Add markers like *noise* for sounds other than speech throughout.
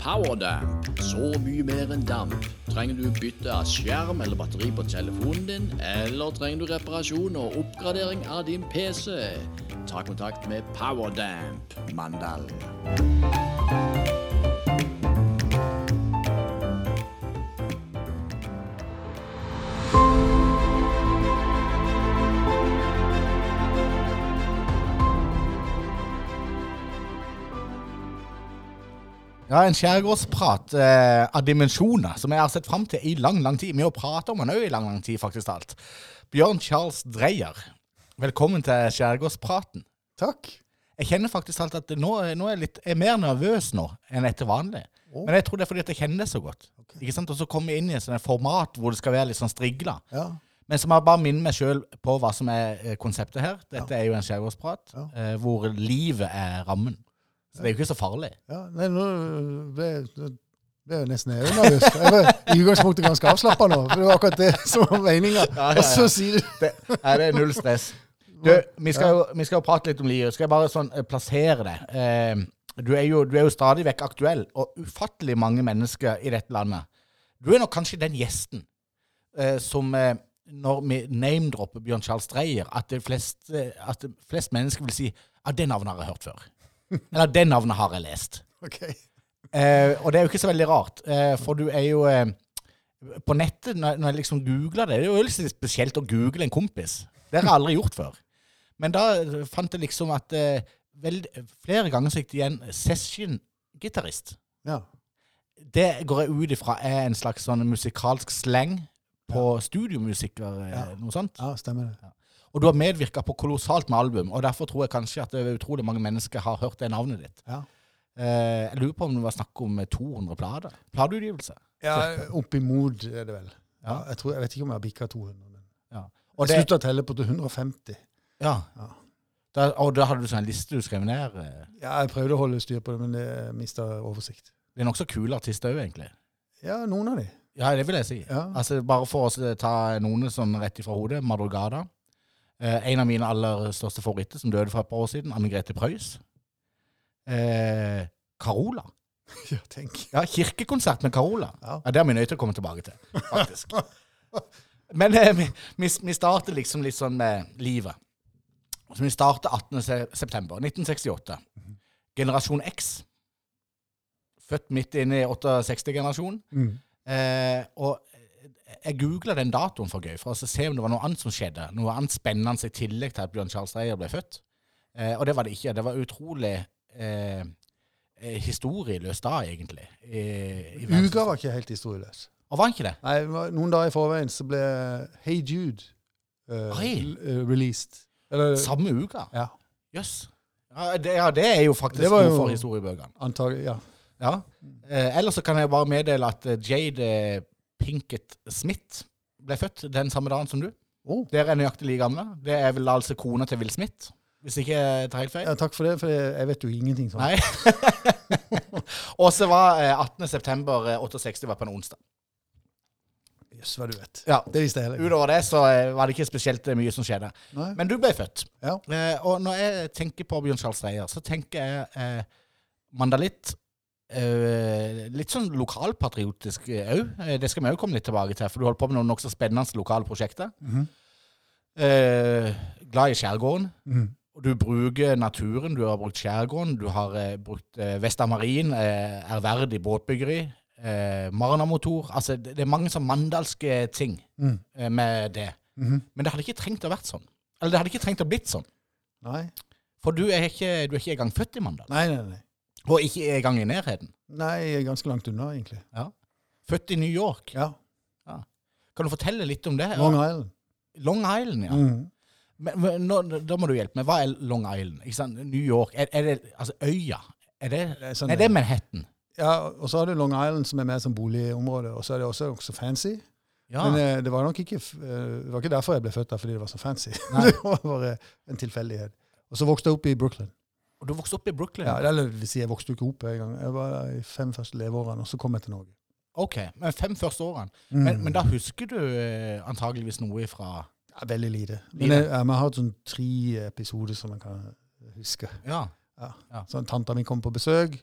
Powerdamp. Så mye mer enn damp. Trenger du bytte av skjerm eller batteri på telefonen din? Eller trenger du reparasjon og oppgradering av din PC? Ta kontakt med Powerdamp Mandal. Ja, En skjærgårdsprat eh, av dimensjoner som jeg har sett fram til i lang lang tid. Vi har pratet om han òg i lang lang tid, faktisk talt. Bjørn Charles Dreyer, velkommen til skjærgårdspraten. Takk. Jeg kjenner faktisk alt at nå, nå er jeg litt, jeg er mer nervøs nå enn etter vanlig. Oh. Men jeg tror det er fordi at jeg kjenner det så godt. Ikke sant? Og så kommer jeg inn i et sånt format hvor det skal være litt sånn strigla. Ja. Men så må jeg bare minne meg sjøl på hva som er eh, konseptet her. Dette er jo en skjærgårdsprat Ja. eh, hvor livet er rammen. Så det er jo ikke så farlig. ja. Nei, nå ble, ble jeg nesten nervøs. Jeg var i utgangspunktet ganske avslappa nå, for det var akkurat det som var meninga. Ja, ja, Og så sier du Det, nei, det er null stress. Du, vi skal, jo, vi skal jo prate litt om livet. Skal jeg bare sånn eh, plassere det? Eh, du, er jo, du er jo stadig vekk aktuell, og ufattelig mange mennesker i dette landet. Du er nok kanskje den gjesten eh, som eh, når vi name-dropper Bjørn Charles Dreyer, at, det at flest mennesker vil si at det navnet har jeg hørt før. Eller det navnet har jeg lest. OK. Eh, og det er jo ikke så veldig rart, eh, for du er jo eh, På nettet, når, når jeg liksom googler det, det er jo litt spesielt å google en kompis. Det har jeg aldri gjort før. Men da eh, fant jeg liksom at eh, veld, flere ganger så gikk det igjen session-gitarist. Ja. Det går jeg ut ifra er en slags sånn musikalsk slang på studiomusikere, eh, Ja. noe sånt. ja, stemmer det. Og du har medvirka på kolossalt med album, og derfor tror jeg kanskje at utrolig mange mennesker har hørt det navnet ditt. Ja. Eh, jeg lurer på om det var snakk om eh, 200 plater? Plateutgivelse? Ja, Oppimot er det vel. Ja. Jeg, tror, jeg vet ikke om jeg har bikka 200. Men Ja. Og, jeg det, slutta å telle på til 150. ja. Ja. Da, og da hadde du sånn en liste du skrev ned. eh. Ja, jeg prøvde å holde styr på det, men jeg mista oversikt. Det er nokså kule artister òg, egentlig. Ja, noen av de. Ja, det vil jeg si. Ja. Altså, bare for å ta noen sånn rett ifra hodet. Madrugada. Eh, en av mine aller største favoritter, som døde for et par år siden. Anne Grete Preus. Eh, Carola. *laughs* Ja, tenk. Ja, Kirkekonsert med Carola. Ja. Ja, Det er vi nødt til å komme tilbake til, faktisk. Men eh, vi, vi, vi starter liksom litt sånn med livet. Så vi starter 18. se- september 1968. Generasjon X. Født midt inne i 68-generasjonen. Mm. Eh, og jeg googla den datoen for gøy, for å se om det var noe annet som skjedde. Noe annet spennende i tillegg til at Bjørn Charles Dreyer ble født. Eh, og det var det ikke. Det var utrolig eh, eh, historieløs da, egentlig. I, i Uka var ikke helt historieløs. Og var han ikke det? Nei, Noen dager i forveien så ble Hey Jude eh, eh, released. Eller Samme uka? Ja, Jøss. Ja, det, ja, det er jo faktisk Det var jo- for historiebøkene. antagelig. Ja. Ja. Eh, ellers så kan jeg bare meddele at eh, Jade eh, Pinkett Smith ble født den samme dagen som du. Oh. Dere er nøyaktig like gamle. Det er vel altså kona til Will Smith, hvis ikke jeg tar helt feil? ja, takk for det, for jeg vet jo ingenting sånn. *laughs* Og så var eh, 18. september eh, 68 var på en onsdag. Jøss, hva du vet. Ja. Det visste jeg heller ikke. Utover det så eh, var det ikke spesielt eh, mye som skjedde. Nei. Men du ble født. Ja. Eh, og når jeg tenker på Bjørn Charles Reier, så tenker jeg eh, mandalitt eh, Litt sånn lokalpatriotisk òg. Eh, det skal vi òg komme litt tilbake til, for du holder på med noen nokså spennende lokale prosjekter. Eh, glad i skjærgården. Mm. Og du bruker naturen, du har brukt skjærgården, du har eh, brukt eh, Vesta Marin, eh, ærverdig båtbyggeri, eh, Marna-motor. Altså, det, det er mange sånn mandalske ting mm. eh, med det. Mhm. Men det hadde ikke trengt å vært sånn. Eller det hadde ikke trengt å blitt sånn. Nei. For du er ikke, du er ikke engang født i Mandal. Nei, nei, nei. Og ikke engang i nærheten. Nei, ganske langt unna, egentlig. Født i New York. Ja. Kan du fortelle litt om det? Long Island. Long Island, ja. Mm. Men, men nå, da må du hjelpe meg. Hva er Long Island? Ikke sant? New York. Er, er det altså øya? Er det, Det er sånn nei, det er Manhattan. Ja, og så har du Long Island, som er mer som boligområde, og så er det også, også fancy. Ja. Men eh, det var nok ikke, eh, det var ikke derfor jeg ble født der, fordi det var så fancy. *laughs* Det var bare en tilfeldighet. Og så vokste jeg opp i Brooklyn. Og du vokste opp i Brooklyn? Ja, eller vil si, jeg vokste jo ikke opp en gang. Jeg var der i fem første leveårene, og så kom jeg til Norge. Ok, men fem første årene. Mm. Men, men da husker du eh, antageligvis noe fra ja, Veldig lite. Men jeg, jeg har hatt sånn tre episoder som jeg kan huske. Ja. Ja. Ja. Sånn, Tanta mi kom på besøk,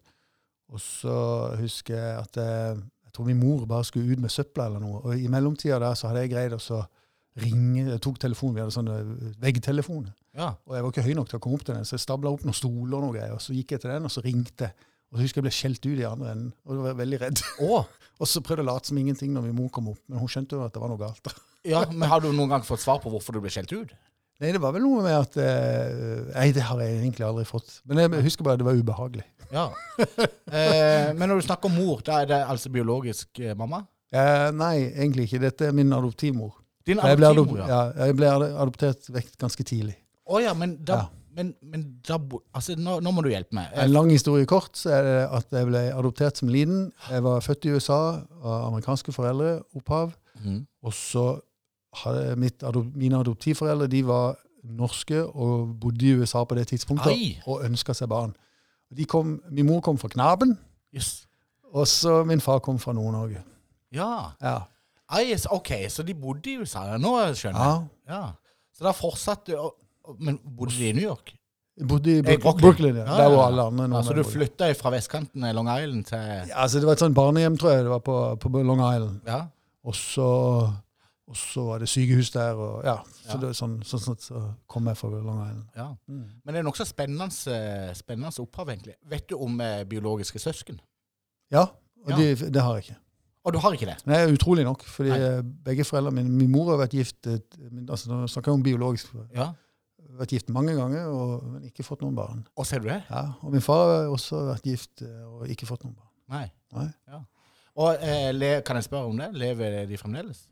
Og så husker jeg at jeg, jeg tror min mor bare skulle ut med søpla eller noe. Og i mellomtida der så hadde jeg greid å så ringe Jeg tok telefonen, vi hadde sånne veggtelefoner. Ja. Og jeg var ikke høy nok til å komme opp til den, så jeg stabla opp noen stoler og noe greier. Og så gikk jeg til den, og så ringte jeg. Og så husker jeg ble skjelt ut i andre enden, og jeg var veldig redd. Oh. *laughs* Og så prøvde jeg å late som ingenting når min mor kom opp, men hun skjønte jo at det var noe galt. *laughs* ja, men har du noen gang fått svar på hvorfor du ble skjelt ut? Nei, det var vel noe med at eh, Nei, det har jeg egentlig aldri fått. Men jeg husker bare at det var ubehagelig. *laughs* Ja. Eh, men når du snakker om mor, da er det altså biologisk eh, mamma? Eh, nei, egentlig ikke. Dette er min adoptivmor. Din Jeg ble, adop ja, jeg ble adoptert vekk ganske tidlig. Å ja, men da, Ja. men, men da Altså, nå, nå må du hjelpe meg. En lang historie kort så er det at jeg ble adoptert som liten. Jeg var født i USA av amerikanske foreldre, opphav. Mm. Og så hadde mitt, mine adoptivforeldre de var norske og bodde i USA på det tidspunktet Ai. og ønska seg barn. De kom, min mor kom fra Knaben, Yes. og så min far kom fra Nord-Norge. Ja. Ja. Så- OK, så de bodde i USA. Nå skjønner jeg. Ja. Så da fortsatte å- Men bodde de i New York? Bodde i Eh, Brooklyn. Brooklyn, ja. Der ja. alle andre Ja, så du flytta fra vestkanten i Long Island til Ja, altså Det var et sånt barnehjem, tror jeg, det var på, på Long Island. Ja. Og så, og så var det sykehus der, og ja. Så det var sånn, sånn, sånn så kom jeg fra Long Island. ja. Mm. Men det er nokså spennende, spennende opphav, egentlig. Vet du om eh, biologiske søsken? Ja, og. De, det har jeg ikke. Og du har ikke det? Nei, utrolig nok, fordi Nei. eh, begge foreldrene mine Min mor har vært gift eh, altså Nå snakker jeg om biologisk. Ja. Vært gift mange ganger, og, men ikke fått noen barn. Og ser du det? Ja, Og min far har også vært gift eh, og ikke fått noen barn. Nei. Nei. Ja. Og eh, kan jeg spørre om det? Lever de fremdeles?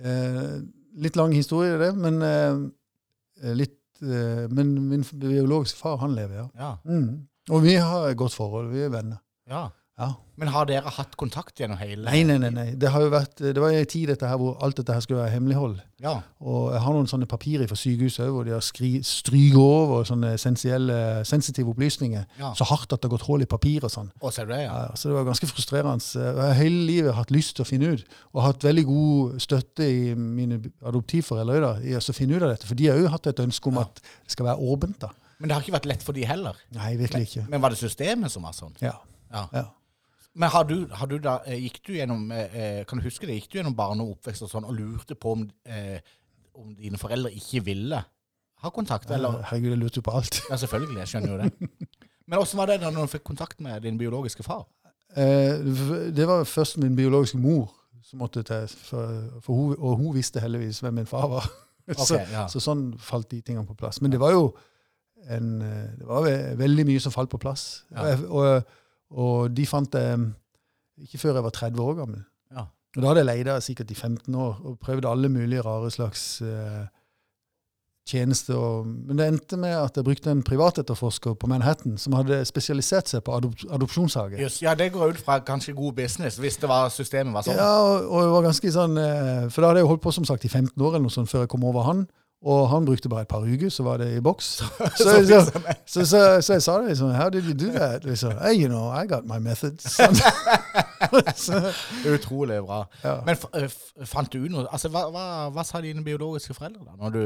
Eh, litt lang historie, det, men eh, litt Men min biologiske far, han lever, ja. Ja. Mm. Og vi har et godt forhold. Vi er venner. ja. Ja. Men har dere hatt kontakt gjennom hele Nei, nei, nei. nei. Det har jo vært, det var en tid dette her hvor alt dette her skulle være hemmelighold. Ja. Og jeg har noen sånne papirer fra sykehuset hvor de har stryket over sånne sensitive opplysninger. ja. Så hardt at det har gått hull i papir og sånn. Og ser du det, ja? Ja, så det var ganske frustrerende. Jeg har hele livet hatt lyst til å finne ut, og hatt veldig god støtte i mine adoptivforeldre i å finne ut av dette. For de har jo hatt et ønske om at det skal være åpent. da. Men det har ikke vært lett for de heller. Nei, virkelig ikke. Men var det systemet som var sånn? Ja. Ja. Men har du, har du da, eh, gikk du gjennom, eh, eh, kan du huske det, gikk du gjennom barne- og oppvekst og sånn, og lurte på om, om dine foreldre ikke ville ha kontakt? Eller? Herregud, jeg lurte jo på alt. Ja, selvfølgelig, jeg skjønner jo det. *laughs* Men hvordan var det da du fikk kontakt med din biologiske far? Eh, det var først min biologiske mor som måtte til, for, for hun, og hun visste heldigvis hvem min far var. *laughs* så, Ok, ja. så sånn falt de tingene på plass. Men det var jo en, det var veldig mye som falt på plass. Ja. Og, og, og de fant det ikke før jeg var 30 år gammel. Ja. Og da hadde jeg leid sikkert i 15 år og prøvd alle mulige rare slags eh, tjenester. Og, men det endte med at jeg brukte en privatetterforsker på Manhattan som hadde spesialisert seg på adop adopsjonssaker. Yes, ja, det går ut fra ganske god business, hvis det var, systemet var sånn. Ja, og, og det var ganske sånn eh, For da hadde jeg holdt på som sagt i 15 år eller noe sånt før jeg kom over han. Og han brukte bare et par uker, så var det i boks. *laughs* Så, så, så, så, jeg sa det liksom How did you do that? Liksom, hey, you know, I got my methods. *laughs* Utrolig bra. ja. Men eh, fant du noe Altså, hva, hva, hva sa dine biologiske foreldre da? Når du,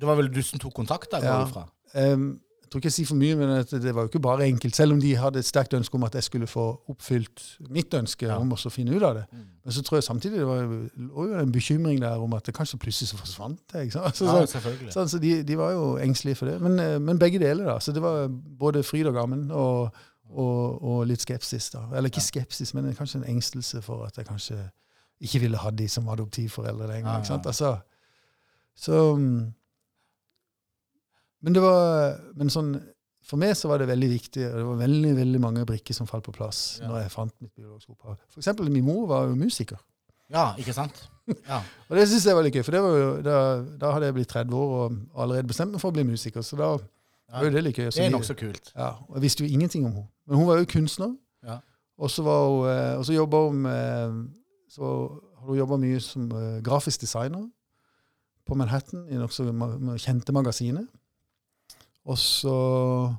det var vel du som tok kontakt da, går Ja. Em, jeg tror ikke jeg sier for mye, men at det var jo ikke bare enkelt. Selv om de hadde et sterkt ønske om at jeg skulle få oppfylt mitt ønske Ja. om å finne ut av det. Mm. Men så tror jeg samtidig det var jo- en bekymring der om at det kanskje plutselig så forsvant det. ikke sant? Så, Ja, så, selvfølgelig. Sånn, så de, de var jo engstelige for det. Men, eh, men begge deler, da. Så det var både fryd og gammen og, og, og litt skepsis, da. Eller ikke skepsis, men kanskje en engstelse for at jeg kanskje ikke ville ha de som adoptivforeldre lenger. Ikke sant? Altså, så mm, Men det var Men sånn for meg så var det veldig viktig, og det var veldig veldig mange brikker som falt på plass Ja. når jeg fant mitt biologiske opphav. For eksempel min mor var jo musiker. Ja, ikke sant? Ja. *laughs* Og det syns jeg var litt gøy, for det var jo, da, da hadde jeg blitt 30 år og allerede bestemt meg for å bli musiker. Så da var jo det litt gøy. Det er nokså kult. Ja, og jeg visste jo ingenting om henne. Men hun var jo kunstner. Ja. Og så var hun, eh, og så jobba hun med Så har hun jobba mye som eh, grafisk designer på Manhattan i nokså kjente magasiner. Og så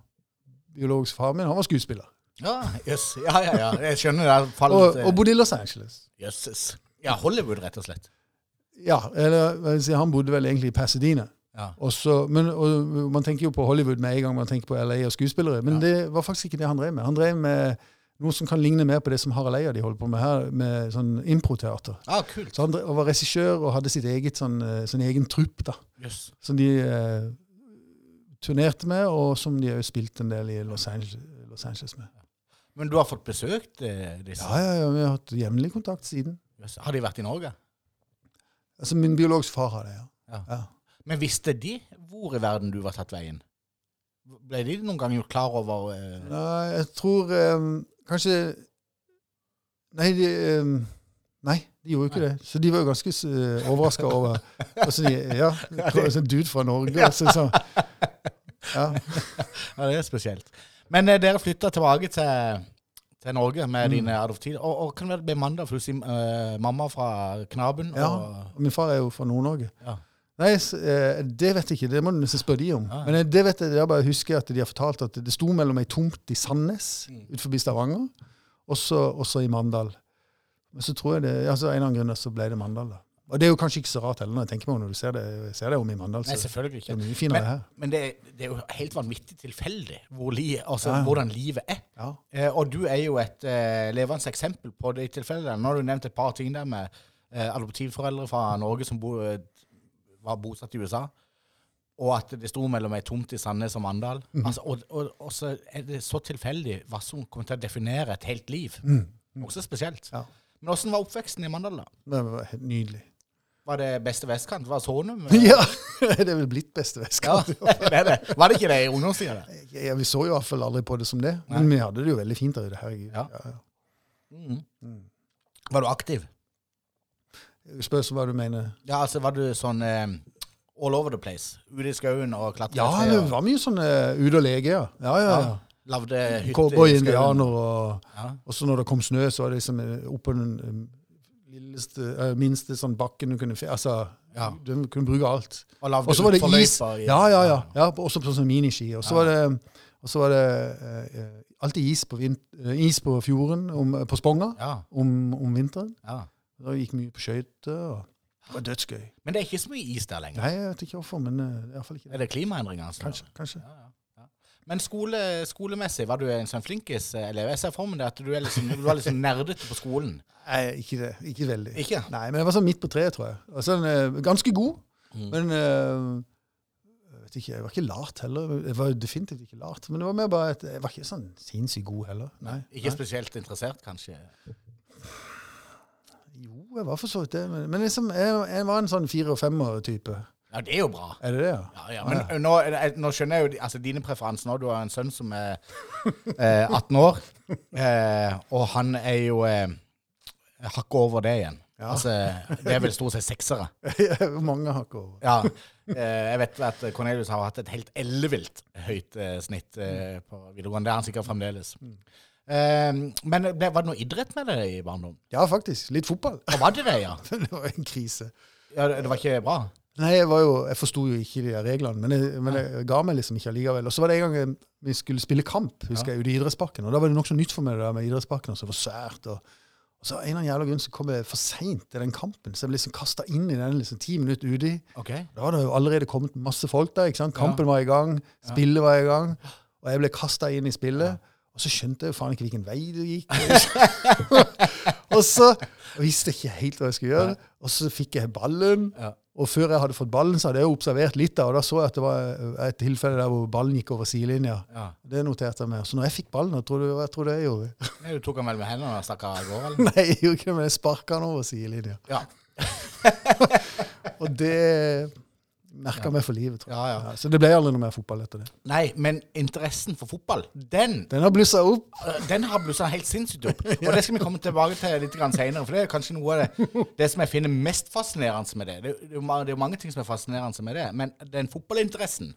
Biologisk far min, han var skuespiller. Ja, jøss. Ja, ja, ja. Jeg skjønner det. Fallet, Og, og bodde i Los Angeles. Jøsses. Ja, Hollywood, rett og slett. Ja, eller si, han bodde vel egentlig i Pasadena. Ja. Og så, men, og man tenker jo på Hollywood med en gang man tenker på LA og skuespillere, men Ja. det var faktisk ikke det han drev med. Han drev med, noe som kan ligne mer på det som Harald Eia de holder på med her, med sånn improteater. Ah, kult. Så han drev- var regissør og hadde sitt eget sånn, eh, sin egen trupp, da. Yes. Som de eh, turnerte med, og som de òg spilte en del i Los Angeles, Los Angeles med. Men du har fått besøkt eh, disse? Ja, ja, ja, vi har hatt jevnlig kontakt siden. Har de vært i Norge? Altså, Min biologiske far har det, ja. Ja. ja. Men visste de hvor i verden du var tatt veien? Ble de noen gang gjort klar over eh, Nei, jeg tror eh, kanskje Nei, de, eh, nei, de gjorde jo ikke det. Så de var jo ganske uh, overraska over *laughs* altså, de, Ja, en dude fra Norge. Altså, så, *laughs* ja. Ja, det er spesielt. Men eh, dere flytta tilbake til, til Norge med Mm. dine adoptiv... Og, og kan bli mandag, for du sier eh, mamma fra Knaben? ja. Og, min far er jo fra Nord-Norge. Ja. Nei, eh, det vet jeg ikke. Det må du nesten spørre de om. Ja. Men eh, det vet jeg, jeg bare husker at de har fortalt at det sto mellom ei tomt i Sandnes Mm. ut Stavanger, og så i Mandal. Men så tror jeg det, altså En eller annen grunn så ble det Mandal. da. Og det er jo kanskje ikke så rart heller, når jeg tenker meg om når du ser det, ser det om i Mandal. Nei, Så ikke. det er mye finere Men, her. men det, det er jo helt vanvittig tilfeldig hvor li, altså, Ja. hvordan livet er. Ja. Eh, og du er jo et eh, levende eksempel på de tilfellene. Nå har du nevnt et par ting der med eh, adoptivforeldre fra Norge som bo, eh, var bosatt i USA. Og at det sto mellom ei tomt i Sandnes og Mandal. Mm. altså, og, og, og så er det så tilfeldig hva som kommer til å definere et helt liv. Også spesielt. Ja. Men åssen var oppveksten i Mandal, da? Det var helt nydelig. Var det beste vestkant? Var Sonum? *laughs* Ja! Det er vel blitt beste Ja, vestkant. *laughs* det er det. Var det ikke det i ungdomstida? Ja, vi så jo fall aldri på det som det. Men vi hadde det jo veldig fint der ute. Herregud. Ja. Ja, ja. Mm. Var du aktiv? Spørs hva du mener. Ja, altså var du sånn eh, all over the place? Ute i skauen og klatre? Ja, det var mye sånn uh, ute og leke, ja. Ja, ja, ja. Lagde hytte Cowboy-indianer. og Ja. Og så når det kom snø, så var det liksom eh, oppå den eh, lilleste, eh, minste sånn bakken du kunne Altså, Ja. du kunne bruke alt. Og så var det is. Ja, ja, ja. ja også på sånne miniski. Og så var det, var det eh, alltid is på, is på fjorden, om, på Sponga, om, om vinteren. Da gikk mye på skøyter. Det var dødsgøy. Men det er ikke så mye is der lenger. Nei, jeg vet ikke hvorfor, men uh, i hvert fall ikke Er det. klimaendringer? Altså? Kanskje. kanskje. Ja, ja. Men skole, skolemessig, var du en sånn flinkis elev? Jeg ser for meg at du, er liksom, du var liksom nerdete på skolen. Nei, ikke det. Ikke veldig. Ikke? Nei, men jeg var sånn midt på treet, tror jeg. Og sånn, eh, ganske god, Mm. men eh, jeg vet ikke, jeg var ikke lat heller. Jeg var definitivt ikke lat. Men det var mer bare at jeg var ikke sånn sinnssykt god heller. Nei. Ikke spesielt interessert, kanskje? Jo, jeg var for så vidt det. Men, men liksom, jeg, jeg var en sånn fire- og femmer-type. Ja, det er jo bra. Er det det, ja? Ja, ja, men nå, er nå skjønner jeg jo altså, dine preferanser nå. Du har en sønn som er eh, 18 år, eh, og han er jo eh, hakket over det igjen. Ja. Altså, det er vel stort sett seksere. *laughs* Mange hakker over. Ja. Eh, jeg vet at Cornelius har hatt et helt ellevilt høyt eh, snitt eh, på videregående. Det er han sikkert fremdeles. Eh, men ble, var det noe idrett med det i barndom? Ja, faktisk. Litt fotball. Og var det det, ja? *laughs* det var en krise. ja det, det var ikke bra? Nei, jeg var jo, jeg forsto jo ikke de der reglene, men jeg, men jeg ga meg liksom ikke allikevel. Og så var det en gang vi skulle spille kamp, husker jeg, ute i idrettsparken. Og da var det nokså nytt for meg det der med idrettsparken, og så var svært. Og, så en eller annen jævla grunn så kom jeg for seint til den kampen, så jeg ble liksom kasta inn i den liksom ti minutter uti. Okay. Da hadde det jo allerede kommet masse folk der. ikke sant? Kampen var i gang, spillet var i gang. Og jeg ble kasta inn i spillet. Og så skjønte jeg jo faen ikke hvilken vei det gikk. *laughs* og så visste jeg ikke helt hva jeg skulle gjøre. Og så fikk jeg ballen. Og før jeg hadde fått ballen, så hadde jeg jo observert litt av, og da så jeg at det var et tilfelle der hvor ballen gikk over sidelinja. Ja. Det noterte jeg meg. Så når jeg fikk ballen, hva tror du, hva tror du jeg gjorde? *laughs* Du tok den vel med hendene og stakk av gårde? eller? *laughs* Nei, jeg gjorde ikke det, men jeg sparka den over sidelinja. Ja. *laughs* Og det merka meg for livet, tror jeg. Ja, ja. så det ble aldri noe mer fotball etter det. Nei, men interessen for fotball, den Den har blussa opp. øh, den har blussa helt sinnssykt opp. *laughs* Og det skal vi komme tilbake til litt senere, for det er kanskje noe av det, det som jeg finner mest fascinerende med det. Det, det, det er jo mange ting som er fascinerende med det, men den fotballinteressen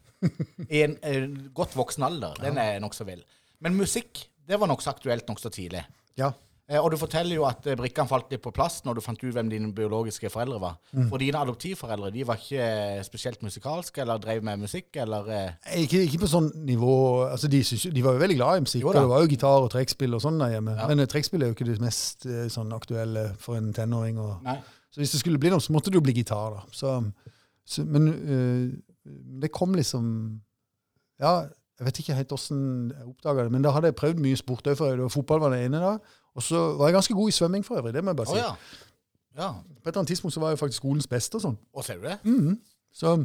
i en, en godt voksen alder, den er nokså vill. Men musikk, det var nokså aktuelt nokså tidlig. Ja. Eh, Og du forteller jo at eh, brikkene falt litt på plass når du fant ut hvem dine biologiske foreldre var. Og dine adoptivforeldre de var ikke eh, spesielt musikalske eller drev med musikk, eller Ikke, ikke på sånn nivå altså de, de var jo veldig glad i musikk, og det var jo gitar og trekkspill og sånn der hjemme. Ja. Men trekkspill er jo ikke det mest sånn aktuelle for en tenåring. Og, Nei. så hvis det skulle bli noe, så måtte det jo bli gitar, da. Så, så, men øh, det kom liksom Ja, Jeg vet ikke helt hvordan jeg oppdaga det, men da hadde jeg prøvd mye sport òg. For fotball var det ene da. Og så var jeg ganske god i svømming for øvrig. det må jeg bare si. si. ja. ja. På et eller annet tidspunkt så var jeg faktisk skolens beste og sånn. Og ser du det? Mhm. Så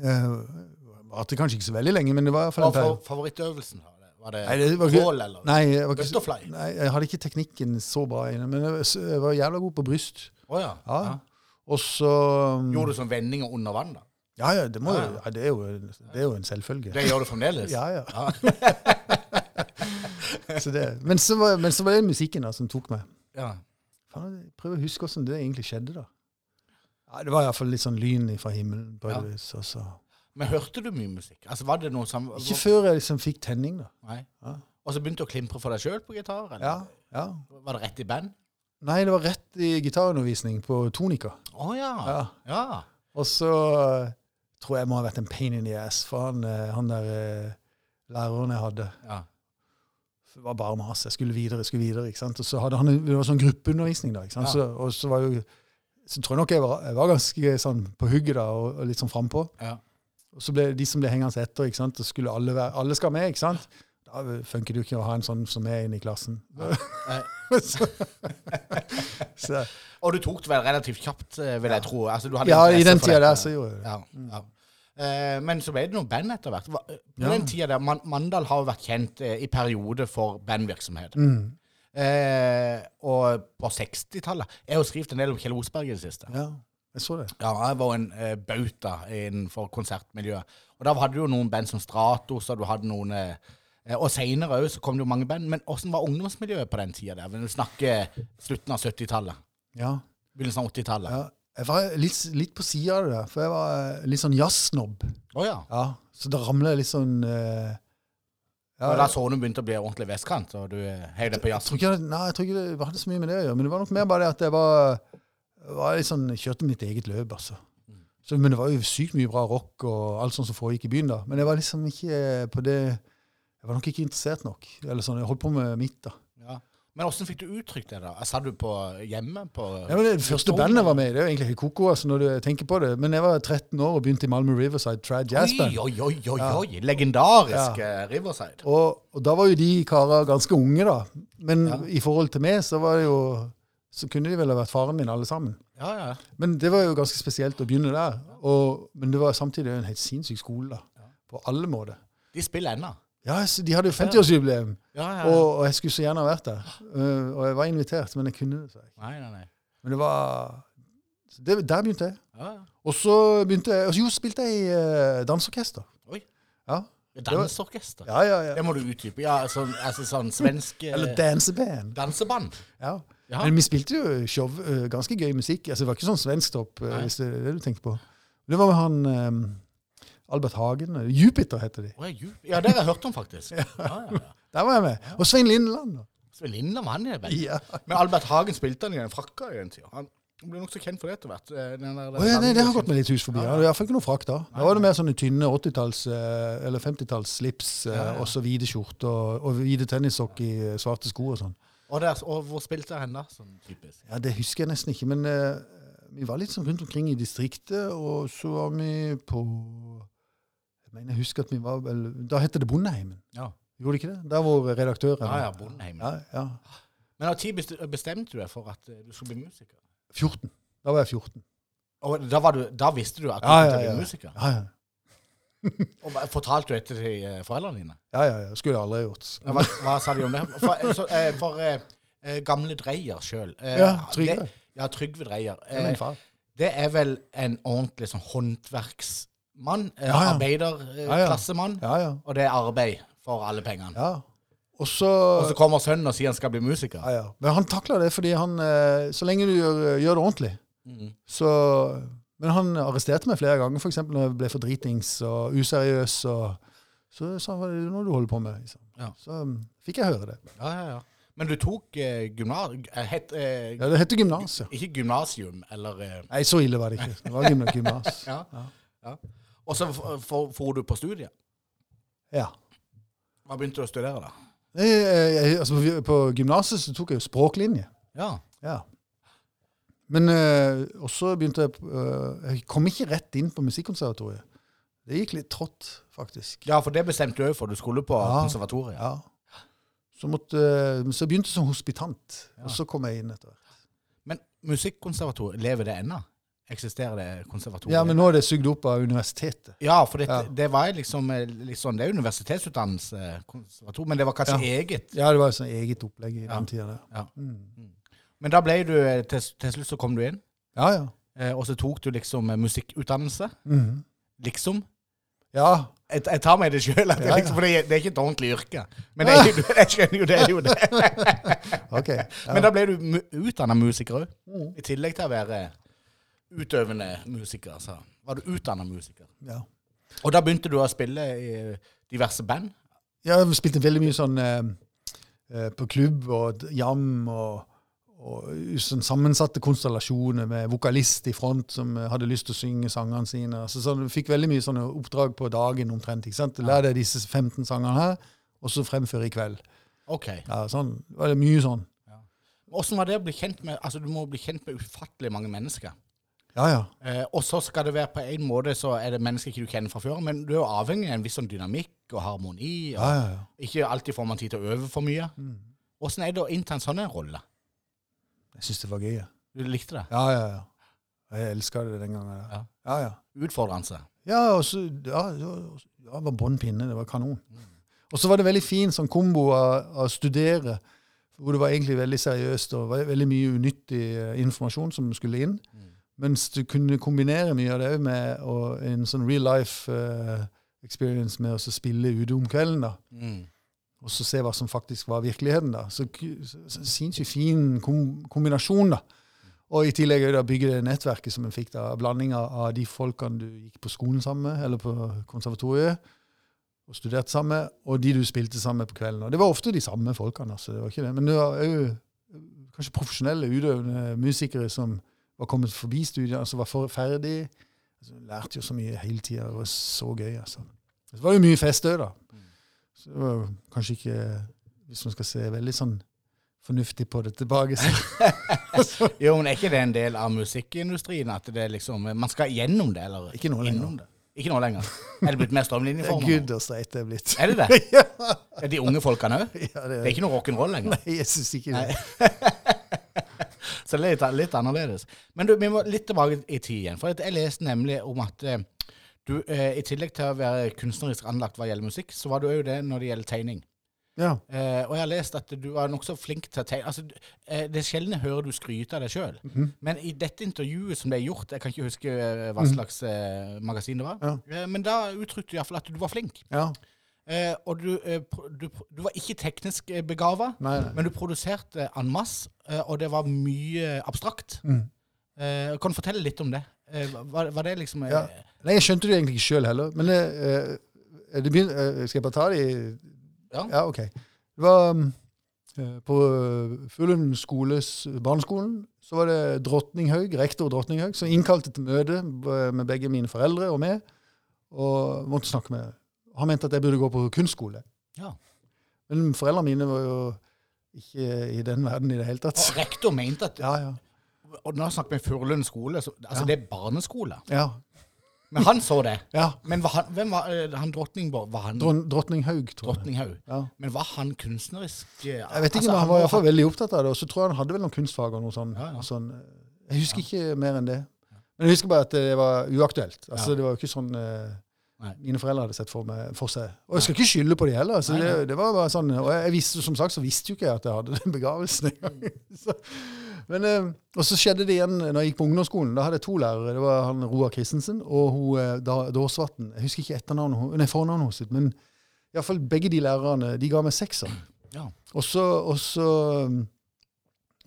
var varte kanskje ikke så veldig lenge, men det var i hvert fall Hva en periode. favorittøvelsen? Var det, var det, Nei, det var ikke- crawl, eller? Nei, jeg, ikke, Butterfly? så- nei, jeg hadde ikke teknikken så bra inne, men jeg, jeg var jævla god på bryst. Oh, ja. Ja. ja. Og så um, Gjorde du sånn vendinger under vann, da? Ja, ja, det, må, Ja, ja. ja, det, er jo, det er jo en selvfølge. Det gjør du fremdeles? Ja, ja. *laughs* Så det, men, så var, men så var det musikken da som tok meg. ja. Fan, jeg prøver å huske hvordan det egentlig skjedde, da. Ja, det var iallfall litt sånn lyn fra himmelen. på Ja. vis, og så. Men hørte du mye musikk? Altså, var det noe som... Ikke før jeg liksom fikk tenning, da. Nei. Ja. Og så begynte du å klimpre for deg sjøl på gitar? Ja, ja. Var det rett i band? Nei, det var rett i gitarundervisning på Tonika. Å ja. Ja. ja. Og så eh, tror jeg må ha vært en pain in the ass for han, eh, han der eh, læreren jeg hadde. ja. Det var bare mas. Jeg skulle videre, jeg skulle videre. ikke sant? Og så hadde han det var sånn gruppeundervisning, da. ikke sant? Ja. Så, og så var jo så tror jeg nok jeg var, jeg var ganske sånn på hugget da, og, og litt sånn frampå. ja. Og så ble de som ble hengende etter, ikke sant? og skulle alle være, alle skal med, ikke sant? Da funker det jo ikke å ha en sånn som er inne i klassen. Nei. *laughs* så, så, Og du tok det vel relativt kjapt, eh, vil jeg tro? Altså, du hadde ja, i den tida der så gjorde jeg det. Ja, ja. Eh, men så ble det noe band etter hvert. På Ja. den tida der, Man Mandal har jo vært kjent eh, i perioder for bandvirksomhet. Mm. Eh, og på 60-tallet Jeg har jo skrevet en del om Kjell Osberg i det siste. Ja, jeg så det. Ja, jeg var en eh, bauta innenfor konsertmiljøet. Og da hadde du jo noen band som Stratos, og du hadde noen eh, Og seinere òg så kom det jo mange band. Men åssen var ungdomsmiljøet på den tida der? Vil du snakke slutten av 70-tallet? Ja. Begynnelsen av 80-tallet? ja. Jeg var litt, litt på sida av det der, for jeg var eh, litt sånn jazzsnobb. Oh, ja. Ja, så da ramla jeg litt sånn eh, ja, da Sone begynte å bli ordentlig vestkant, og du eh, heiv deg på jeg, ikke, det- nei, jeg tror ikke det hadde så mye med det å gjøre, men det var nok mer bare det at jeg var, var litt sånn, kjørte mitt eget løp, altså. Så, men det var jo sykt mye bra rock og alt sånt som foregikk i byen da. Men jeg var liksom ikke på det Jeg var nok ikke interessert nok. Eller sånn, Jeg holdt på med mitt, da. Ja. Men åssen fikk du uttrykt det, da? Sa du på hjemme? på Ja, men det første bandet jeg var med i, det er jo egentlig helt koko altså, når du tenker på det. Men jeg var 13 år og begynte i Malmö Riverside Trad Jazz Band. Oi, oi, oi, oi, oi. Legendarisk ja. Riverside. Og, og da var jo de karer ganske unge, da. Men Ja. i forhold til meg, så var det jo Så kunne de vel ha vært faren min, alle sammen. Ja, ja. Men det var jo ganske spesielt å begynne der. Og, men det var samtidig en helt sinnssyk skole, da. På alle måter. De spiller ennå. Ja, De hadde jo 50-årsjubileum, Ja, ja. og, og jeg skulle så gjerne vært der. Uh, og jeg var invitert, men jeg kunne det. Jeg. Nei, nei, nei. Men det var det, Der begynte jeg. Ja. Og så begynte jeg, og så jo, spilte jeg i uh, danseorkester. Oi. Ja. Danseorkester. Ja, ja, ja. Det må du utdype. Ja, sånn, altså sånn svensk eh, Eller danseband. danseband. Ja. Ja. Men vi spilte jo show, uh, ganske gøy musikk. Altså, det var ikke sånn svensktopp, uh, hvis det er det du tenker på. Det var med han um, Albert Hagen. uh, Jupiter heter de. Oh, ja, ja, det har jeg hørt om, faktisk. *laughs* Ja, ja, ja. Der var jeg med. Og Svein Lindeland. Svein Svein var han er det. Ja. Men Albert Hagen spilte han i den frakka i den tida. Han ble nokså kjent for det etter hvert. eh, Å, ja, nei, det har gått meg litt hus forbi. Ja. Det var iallfall ikke noe frakk da. Da var det mer sånne tynne 80-talls- eh, eller 50-talls slips, eh, og så hvite skjorter og, og hvite tennissokker i eh, svarte sko og sånn. Og, der, og hvor spilte han da, sånn typisk? Ja, Det husker jeg nesten ikke, men eh, vi var litt sånn rundt omkring i distriktet, og så var vi på Jeg mener, jeg husker at vi var vel Da het det Bondeheimen. Ja. Gjorde det ikke det? Der var redaktøren Ja, ja, Bondeheimen. ja, ja. Men når bestemte du deg for at eh, du skulle bli musiker? 14. Da var jeg 14. Og da, var du, da visste du at du Ja, ja, ja. bli musiker? Ja, ja. *laughs* Og Fortalte du dette til eh, foreldrene dine? ja, ja, ja. Skulle jeg aldri gjort. Hva, hva sa de om det? For, eh, så, eh, for eh, eh, gamle Dreyer sjøl Ja, Trygve. Ja, Trygve Dreyer. Er Eh, det er vel en ordentlig sånn håndverksmann? Eh, Ja, ja. Arbeiderklassemann? Ja, ja. Og det er arbeid for alle pengene. ja. Og så Og så kommer sønnen og sier han skal bli musiker. ja, ja. Men han takler det fordi han eh, Så lenge du gjør, gjør det ordentlig, mm. så Men han arresterte meg flere ganger, f.eks. når jeg ble for dritings og useriøs. og Så sa han hva er det nå du holder på med? Liksom. Ja. Så um, fikk jeg høre det. Ja, ja, ja. Men du tok eh, gymnas... eh, het, eh, Ja, Det heter gymnas. Ja. Ikke gymnasium, eller eh, Nei, så ille var det ikke. Det var gym *laughs* gymnas. Ja. Ja. ja. Og så for du på studiet. Ja. Hva begynte du å studere, da? Jeg, jeg, altså, på- på gymnaset tok jeg jo språklinje. Ja. Ja. Men eh, også begynte jeg eh, Jeg kom ikke rett inn på Musikkonservatoriet. Det gikk litt trått, faktisk. Ja, for det bestemte du òg for. Du skulle på Ja. konservatoriet. Ja. Så, måtte, så begynte jeg som hospitant, og så kom jeg inn etter hvert. Men musikkonservatoriet, lever det ennå? Eksisterer det konservatoriet? Ja, men nå er det sugd opp av universitetet. Ja, for det, Ja. det var liksom eh, sånn, Det er universitetsutdannelse, konservatorium, men det var kanskje eget. Ja, det var et sånt eget opplegg i Ja. den tida. Ja. Mm. Men da ble du eh, til, til slutt så kom du inn, Ja, ja. eh, og så tok du liksom eh, musikkutdannelse. Mm. Liksom. Ja, Jeg, jeg tar meg det sjøl, Ja, ja. liksom, for det, det er ikke et ordentlig yrke. Men er, *laughs* jeg skjønner jo det. er jo det. ok. Ja. Men da ble du mu utdanna musiker òg. Mm. I tillegg til å være utøvende musiker, så var du utdanna musiker. ja. Og da begynte du å spille i diverse band. Ja, vi spilte veldig mye sånn eh, eh, på klubb og jam og, og sånn sammensatte konstellasjoner med vokalist i front som eh, hadde lyst til å synge sangene sine. Så, sånn, vi fikk veldig mye sånne oppdrag på dagen omtrent. ikke sant? Lær deg disse 15 sangene her, og så fremføre i kveld. Ok. Ja, sånn, Det var mye sånn. Åssen var det å bli kjent med Altså, du må bli kjent med ufattelig mange mennesker. Ja, ja. Eh, og så skal det være på en måte så er det mennesker ikke du kjenner fra før, men du er jo avhengig av en viss sånn dynamikk og harmoni. Og ja, ja, ja. Ikke alltid får man tid til å øve for mye. Mm. Er det å innta en sånn rolle? Jeg syns det var gøy. ja. Du likte det? Ja, ja, ja. Jeg elska det den gangen. Ja. Ja, ja. ja. Utfordrende? Ja, og så, ja, det var bånn pinne. Det var kanon. Og så var det veldig fin sånn kombo av, å studere, hvor det var egentlig veldig seriøst og veldig mye unyttig eh, informasjon som skulle inn. Mens du kunne kombinere mye av det òg med å, en sånn real life uh, experience med å spille ute om kvelden. da. Mm. Og så se hva som faktisk var virkeligheten. da. Så, så, sinnssykt fin kom, kombinasjon. da. Og i tillegg da bygge det nettverket som en fikk da, Blandinga av, av de folkene du gikk på skolen sammen med, eller på konservatoriet, og studerte sammen med, og de du spilte sammen med på kvelden. Og det var ofte de samme folkene. altså, det var ikke det. Men det var òg kanskje profesjonelle, utøvende musikere som var kommet forbi studiene, altså var ferdig. Altså, lærte jo så mye hele tida. Det var så gøy. altså. Det var jo mye fest òg, da. Så det var jo kanskje ikke, hvis man skal se veldig sånn fornuftig på det tilbake. *laughs* Jo, men er ikke det en del av musikkindustrien at det liksom Man skal gjennom det, eller Ikke nå lenger. det? Ikke nå lenger. Er det blitt mer strømlinjeformer? Gud, og streit det er blitt. Er det det? *laughs* ja, Er de unge folkene òg? ja, det Det er ikke noe rock'n'roll lenger. Nei, jeg syns ikke det. *laughs* Så det er litt, litt annerledes. Men du, vi må litt tilbake i tid igjen. For jeg leste nemlig om at eh, du eh, i tillegg til å være kunstnerisk anlagt hva gjelder musikk, så var du òg det når det gjelder tegning. Ja. Eh, og jeg har lest at du var nokså flink til å tegne. Altså, eh, det er sjelden jeg hører du skryte av deg sjøl. Mhm. Men i dette intervjuet som det er gjort, jeg kan ikke huske eh, hva slags eh, magasin det var, Ja. men da uttrykte du iallfall at du var flink. ja. Eh, og du, eh, du, du var ikke teknisk eh, begava, Nei, nei. men du produserte en masse, eh, og det var mye abstrakt. Mm. Eh, kan du fortelle litt om det? Eh, var, var det liksom Ja. Nei, jeg skjønte det egentlig ikke sjøl heller. Men det begyn- skal jeg bare ta det i Ja. Ja, OK. Det var eh, på Fuglund skoles barneskolen. Så var det Drotninghaug, rektor Drotninghaug som innkalte til møte med begge mine foreldre og meg, og måtte snakke med Han mente at jeg burde gå på kunstskole. Ja. Men foreldrene mine var jo ikke i den verden i det hele tatt. Og rektor mente at Ja, ja. Og nå snakker vi Furulund skole, så, altså Ja. det er barneskole. Ja. Men han så det. ja. Men var han, hvem var eh, han Drotningborg? Var han Dron Drottninghaug, tror jeg. Drottninghaug? Ja. Men var han kunstnerisk? eh, Jeg vet ikke, altså, men han var i iallfall fall veldig opptatt av det. Og så tror jeg han hadde vel noen kunstfag og noe sånt. Ja, sånn. Jeg husker ikke mer enn det. Men jeg husker bare at det var uaktuelt. Altså. Det var jo ikke sånn eh, Nei. mine foreldre hadde sett for, meg, for seg. Og jeg skal ikke skylde på de heller. Nei. det, det var bare sånn, Og jeg visste, som sagt så visste jo ikke jeg at jeg hadde den begravelsen engang. *laughs* Men, eh, og så skjedde det igjen når jeg gikk på ungdomsskolen. Da hadde jeg to lærere. Det var han Roar Christensen og hun eh, Dåsvatn. Jeg husker ikke etternavnet, nei, fornavnet hennes, men iallfall begge de lærerne de ga meg sekser. Ja. Og så, og så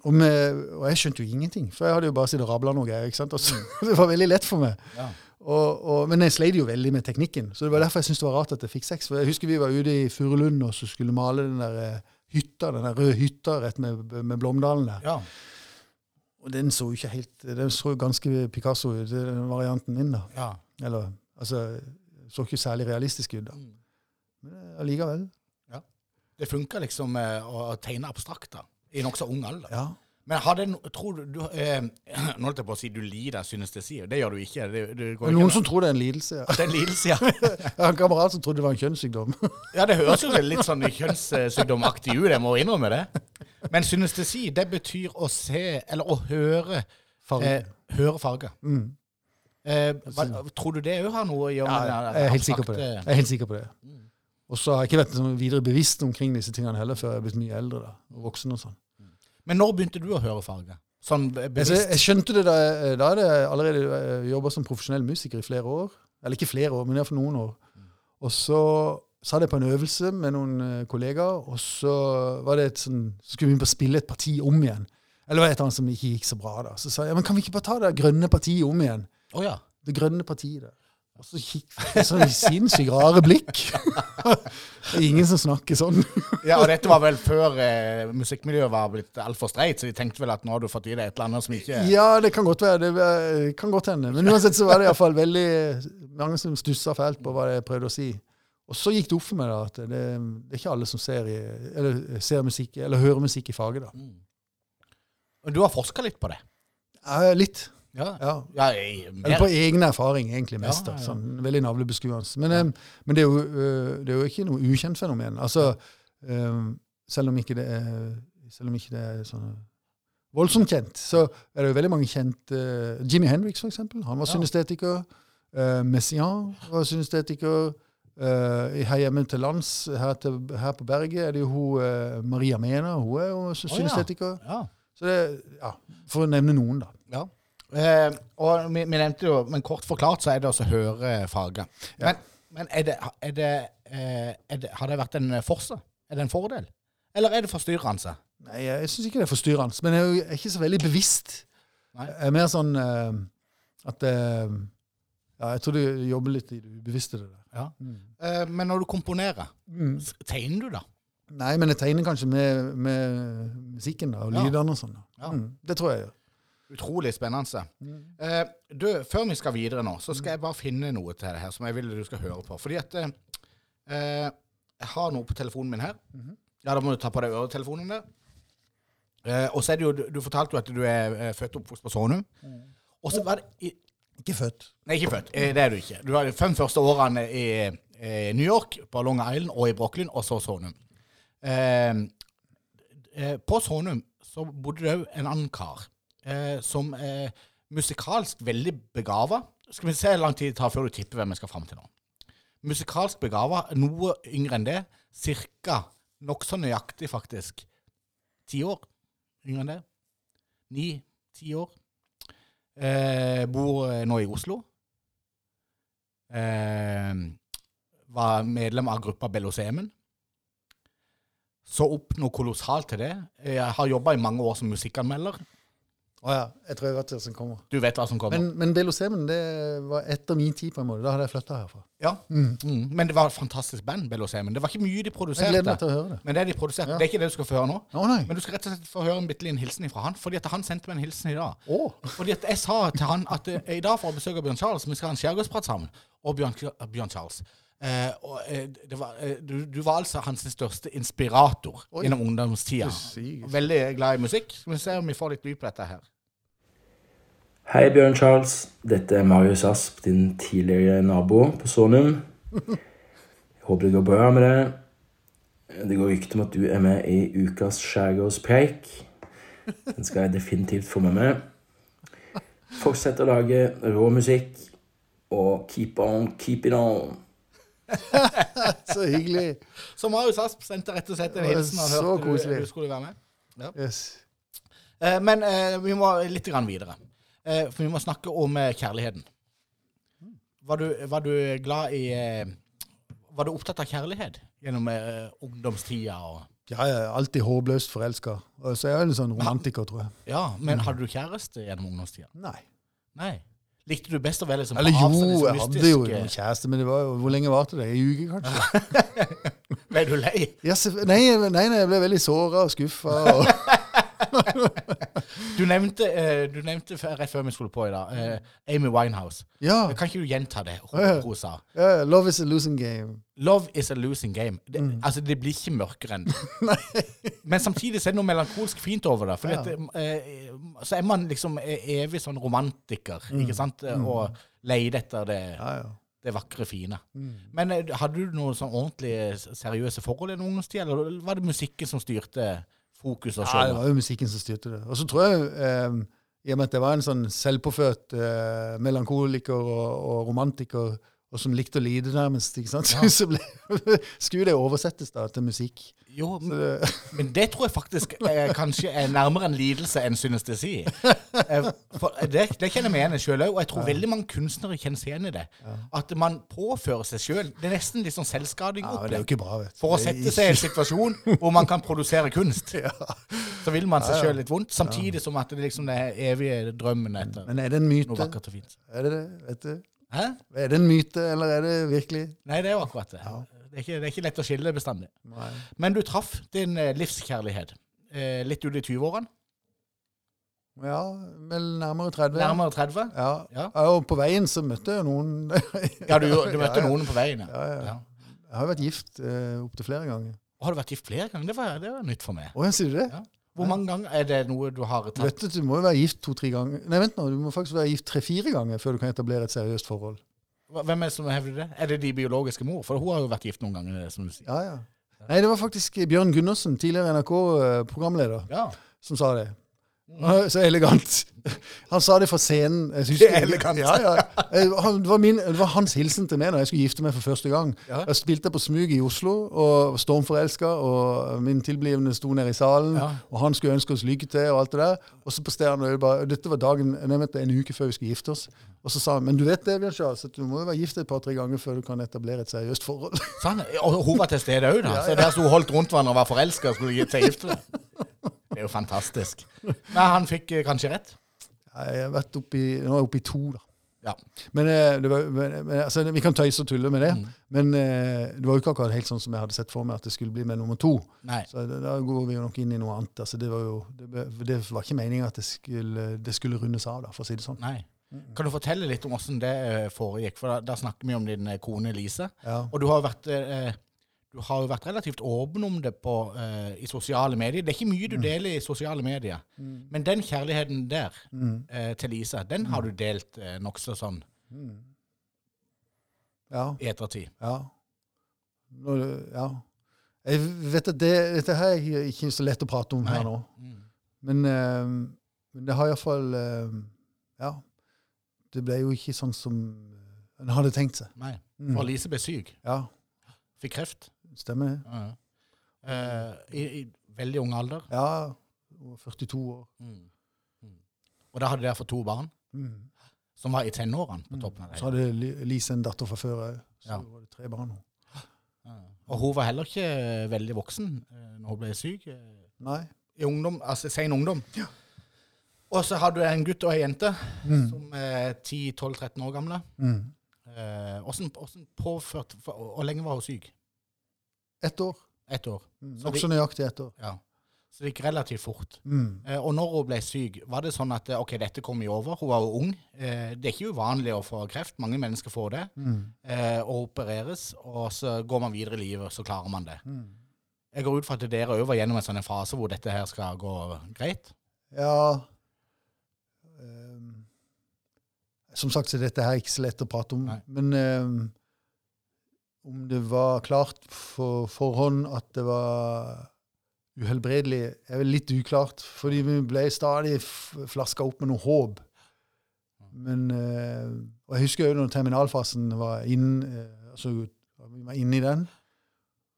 og, med, og jeg skjønte jo ingenting, for jeg hadde jo bare sittet og rabla noe ikke sant? Og så, *laughs* det var veldig lett for meg. Ja. Og, og, men jeg sleit jo veldig med teknikken, så det var derfor jeg syntes det var rart at jeg fikk seks. For jeg husker vi var ute i Furulund og så skulle male den der eh, hytta, den der røde hytta rett med, med Blomdalen der. ja. Og den så jo ikke helt Den så ganske Picasso ut, den varianten min, da. ja. Eller altså Så ikke særlig realistisk ut, da. Mm. Men allikevel. Ja. Det funka liksom eh, å tegne abstrakt da, i nokså ung alder. Ja. Men no- tror du, du eh, *clears throat* Nå holdt jeg på å si du lider synestesi, det gjør du ikke. Det, det, går ikke noen an- som tror det er en lidelse. Ja. Det er en lidelse, ja. *laughs* Jeg har en kamerat som trodde det var en kjønnssykdom. *laughs* Ja, det høres jo litt sånn kjønnssykdomaktig ut, jeg må innrømme det. Men synestesi, det betyr å se, eller å høre Farge. Eh, høre farge. Mm. Eh, hva, tror du det òg har noe å gjøre med ja, jeg er helt sikker på det. Jeg er helt sikker på det. Og så har jeg ikke vært videre bevisst omkring disse tingene heller før jeg er blitt mye eldre da, og voksen og sånn. Men når begynte du å høre farge? Sånn jeg skjønte det da, jeg- da hadde jeg allerede jobba som profesjonell musiker i flere år. Eller ikke flere år, men iallfall noen år. Og så satt jeg på en øvelse med noen eh, kollegaer, og så var det et sånn, så skulle vi begynne på å spille et parti om igjen. Eller det var et eller annet som ikke gikk så bra. da. Så sa jeg men kan vi ikke bare ta det grønne partiet om igjen? Å ja. Det grønne partiet der. Og så kikk jeg sånn sinnssykt rare blikk. det er ingen som snakker sånn. ja. Og dette var vel før eh, musikkmiljøet var blitt altfor streit, så de tenkte vel at nå har du fått i deg et eller annet som ikke Ja, det kan godt være. Det eh, kan godt hende. Men uansett så var det iallfall veldig mange som stussa fælt på hva jeg prøvde å si. Og så gikk det opp for meg da, at det, det er ikke alle som ser, i, eller, ser musikk, eller hører musikk i faget. da. Du har forska litt på det? Eh, litt. Ja. ja. Eller på egen erfaring, egentlig mest. Ja, ja. Sånn, veldig navlebeskuende. Men, eh, men det, er jo, eh, det er jo ikke noe ukjent fenomen. Altså, eh, selv om ikke det er, selv om ikke det er sånn voldsomt kjent, så er det jo veldig mange kjente Jimmy Hendrix, for eksempel. Han var synestetiker. Messiaen var synestetiker. Uh, her hjemme til lands, her, til, her på berget, er det jo hun uh, Maria Mena. Hun er jo synestetiker. Oh, ja. Ja. Så det, ja, For å nevne noen, da. Ja. Eh, og vi, vi nevnte jo, men kort forklart så er det også hørefarge høre. Men, men er det, er det, eh, er det, har det vært en forse? Er det en fordel? Eller er det forstyrrende? Nei, jeg syns ikke det er forstyrrende. Men jeg er jo ikke så veldig bevisst. Nei. Jeg er mer sånn uh, at uh, Ja, jeg tror du jobber litt i det ubevisste. det der. Ja. Mm. Eh, men når du komponerer, Mm. tegner du da? Nei, men jeg tegner kanskje med, med musikken da, og lydene og sånn. Ja. Mm. Det tror jeg jeg gjør. Utrolig spennende. Mm. Eh, du, før vi skal videre nå, så skal jeg bare finne noe til det her som jeg vil du skal høre på. Fordi at eh, jeg har noe på telefonen min her. Mhm. Ja, da må du ta på deg øretelefonen der. Eh, og så er det jo, du, fortalte jo at du er eh, født og oppvokst på Sånum. Og så var det i, Ikke født. Nei, ikke født. Eh, Det er du ikke. Du har de fem første årene i eh, New York, på Long Island og i Brooklyn, og så Sånum. Eh, på Sånum så bodde det òg en annen kar eh, som er musikalsk veldig begava. Skal vi se hvor lang tid det tar før du tipper hvem vi skal fram til nå. Musikalsk begava, noe yngre enn det. Cirka, nokså nøyaktig faktisk, ti år yngre enn det. Ni-ti år. Eh, bor eh, nå i Oslo. Eh, var medlem av gruppa Bellosemen. Så opp noe kolossalt til det. Jeg har jobba i mange år som musikkanmelder. Å ja, jeg tror jeg vet hva som kommer. Du vet hva som kommer. Men, men Belosemen det var etter min tid, på en måte. Da hadde jeg flytta herfra. ja. Mm. mm. Men det var et fantastisk band, Bellosemen. Det var ikke mye de produserte. Jeg gleder meg til å høre det. Men det de produserte, Ja. det er ikke det du skal få høre nå. Nei. Men du skal rett og slett få høre en bitte liten hilsen fra han. Fordi at han sendte meg en hilsen i dag. Oh. Fordi at jeg sa til han at eh, i dag får jeg besøk av Bjørn Charles, vi skal ha en skjærgårdsprat sammen. Og Bjørn, Bjørn Charles. Eh, og, eh, det var, eh, du, du var altså hans største inspirator Oi. gjennom ungdomstida. Veldig glad i musikk. Vi se om vi får litt lyd på dette her. Hei, Bjørn Charles. Dette er Marius Asp, din tidligere nabo på Sonum. Jeg håper det går bra med deg. Det går rykter om at du er med i ukas skjærgårdspreik. Den skal jeg definitivt få med meg. Fortsett å lage rå musikk, og keep on, keep it on. *laughs* Så hyggelig. Så Marius Asp sendte rett og slett en hilsen. og hørte du- Du skulle være med. Yes. Eh, men eh, vi må litt videre. Eh, for vi må snakke om eh, kjærligheten. Var du, var du glad i eh, Var du opptatt av kjærlighet gjennom eh, ungdomstida? Og, Ja, jeg er alltid håpløst forelska. Så jeg er en sånn romantiker, tror jeg. ja, men hadde du kjæreste gjennom ungdomstida? Nei. Nei. Likte du best å være liksom Eller jo, avstand, liksom jeg hadde jo mystisk, noen kjæreste, men det var jo, hvor lenge varte det? Ei uke, kanskje? eh, *laughs* Ble du lei? Ja, selvfø- nei, nei, nei, jeg ble veldig såra og skuffa. Og *laughs* *laughs* Du nevnte, eh, du nevnte rett før vi skulle på i dag, eh, Amy Winehouse. Ja. Kan ikke du gjenta det hun, sa? ja. Love is a losing game. Love is a losing game. Det, Mm. Altså, det blir ikke mørkere enn *laughs* det. Men samtidig så er det noe melankolsk fint over det. Ja. at, eh, så er man liksom eh, evig sånn romantiker, ikke sant? Og leter etter det, Mm. Ja, ja. det vakre, fine. Mm. Men hadde du noen sånn ordentlig seriøse forhold i en ungdomstid, eller var det musikken som styrte fokus og Ja, det var jo musikken som styrte det. Og så tror jeg, eh, i og med at jeg var en sånn selvpåfødt eh, melankoliker og, og romantiker, og som likte å lide nærmest, ikke sant? *laughs* så ble, *laughs* skulle det oversettes da til musikk. Jo, men det, *laughs* Men det tror jeg faktisk eh, kanskje er nærmere en lidelse enn synestesi. Eh, for det, det kjenner meg igjen sjøl òg, og jeg tror veldig mange kunstnere kjenner seg igjen i det. At man påfører seg sjøl Det er nesten litt sånn selvskading. ja, det er jo ikke bra, vet du. For å sette seg i en situasjon hvor man kan produsere kunst, så vil man seg Ja, ja. sjøl litt vondt. Samtidig som at det liksom er evige drømmen etter Men er det en noe vakkert og fint. Er det det? Vet du? Hæ? Er det en myte, eller er det virkelig? Nei, det er jo akkurat det. Det, er ikke, det er ikke lett å skille bestandig. Nei. Men du traff din eh, livskjærlighet eh, litt ut i 20-årene. Ja, vel nærmere 30. Nærmere 30. Ja. Ja. ja. Og på veien så møtte jeg noen *laughs* Ja, du, du møtte Ja, ja. noen på veien. Ja, ja. Ja. Jeg har jo vært gift eh, opptil flere ganger. Har du vært gift flere ganger? Det var, det var nytt for meg. Å, sier du det? Ja. Hvor mange ganger er det noe du har tatt? vet at du må jo være gift to-tre ganger. Nei, vent nå, du må faktisk være gift tre-fire ganger før du kan etablere et seriøst forhold. Hvem er det som hevder det? Er det de biologiske mor? For hun har jo vært gift noen ganger, som du sier. Ja, ja. Nei, det var faktisk Bjørn Gundersen, tidligere NRK-programleder, Ja. som sa det. Så elegant. Han sa det fra scenen. Jeg synes Det er elegant. Ja, ja. Han, det, var min, det var hans hilsen til meg når jeg skulle gifte meg for første gang. Ja. Jeg spilte på Smug i Oslo, og stormforelska, og min tilblivende sto nede i salen. Og han skulle ønske oss lykke til, og alt det der. Og så presterer han bare, Dette var dagen, jeg mente en uke før vi skulle gifte oss. Og så sa han men du vet det, Bjørn Charles, at du må jo være gift et par-tre ganger før du kan etablere et seriøst forhold. Sånn. Og hun var til stede òg, da. Så der sto hun holdt rundt hverandre og var forelska og skulle til gifte deg. *laughs* Det er jo fantastisk. Men han fikk eh, kanskje rett? Jeg har vært oppi, nå er jeg oppe i to, da. Ja. Men, eh, det var, men, altså, vi kan tøyse og tulle med det. Mm. Men eh, det var jo ikke akkurat helt sånn som jeg hadde sett for meg at det skulle bli med nummer to. Nei. Så da går vi jo nok inn i noe annet. Altså, det, var jo, det, det var ikke meninga at det skulle, det skulle rundes av, da, for å si det sånn. Nei. Kan du fortelle litt om åssen det foregikk? For da, da snakker vi om din kone Lise. Ja. Og du har vært, eh, du har jo vært relativt åpen om det på, uh, i sosiale medier. Det er ikke mye du deler i sosiale medier. Men den kjærligheten der Mm. uh, til Lisa, den har du delt uh, nokså sånn Mm. Ja. i ettertid. Ja. Når, ja. Jeg vet at det, dette her er ikke så lett å prate om her nå. Mm. Men, uh, men det har iallfall uh, Ja. Det ble jo ikke sånn som en hadde tenkt seg. Nei. Mm. For Lise ble syk. Ja, Fikk kreft. Stemmer det. Ja. Eh, i, I veldig ung alder. Ja. og 42 år. Mm. Mm. Og da hadde dere fått to barn, Mm. som var i tenårene på toppen av Så hadde Lise en datter fra før òg. Så Ja. var det tre barn. Ja. Og hun var heller ikke veldig voksen eh, når hun ble syk. Nei. I ungdom, altså sen ungdom. Ja. Og så hadde du en gutt og ei jente Mm. som er 10-12-13 år gamle. Mm. Eh, hvordan, hvordan påført, for, Hvor lenge var hun syk? Ett år. Et år. Mm. Nokså nøyaktig ett år. Ja. Så det gikk relativt fort. Mm. Eh, og når hun ble syk, var det sånn at eh, ok, dette kom jo over? Hun var jo ung. Eh, det er ikke uvanlig å få kreft. Mange mennesker får det. Mm. Eh, og opereres, og så går man videre i livet, så klarer man det. Mm. Jeg går ut fra at dere òg var gjennom en sånn fase hvor dette her skal gå greit. Ja Um, Som sagt så er dette her ikke så lett å prate om. Nei. Men ehm, om det var klart på forhånd at det var uhelbredelig, er vel litt uklart. Fordi vi ble stadig flaska opp med noe håp. Men eh, Og jeg husker jo når terminalfasen var inn, eh, altså vi var inne i den,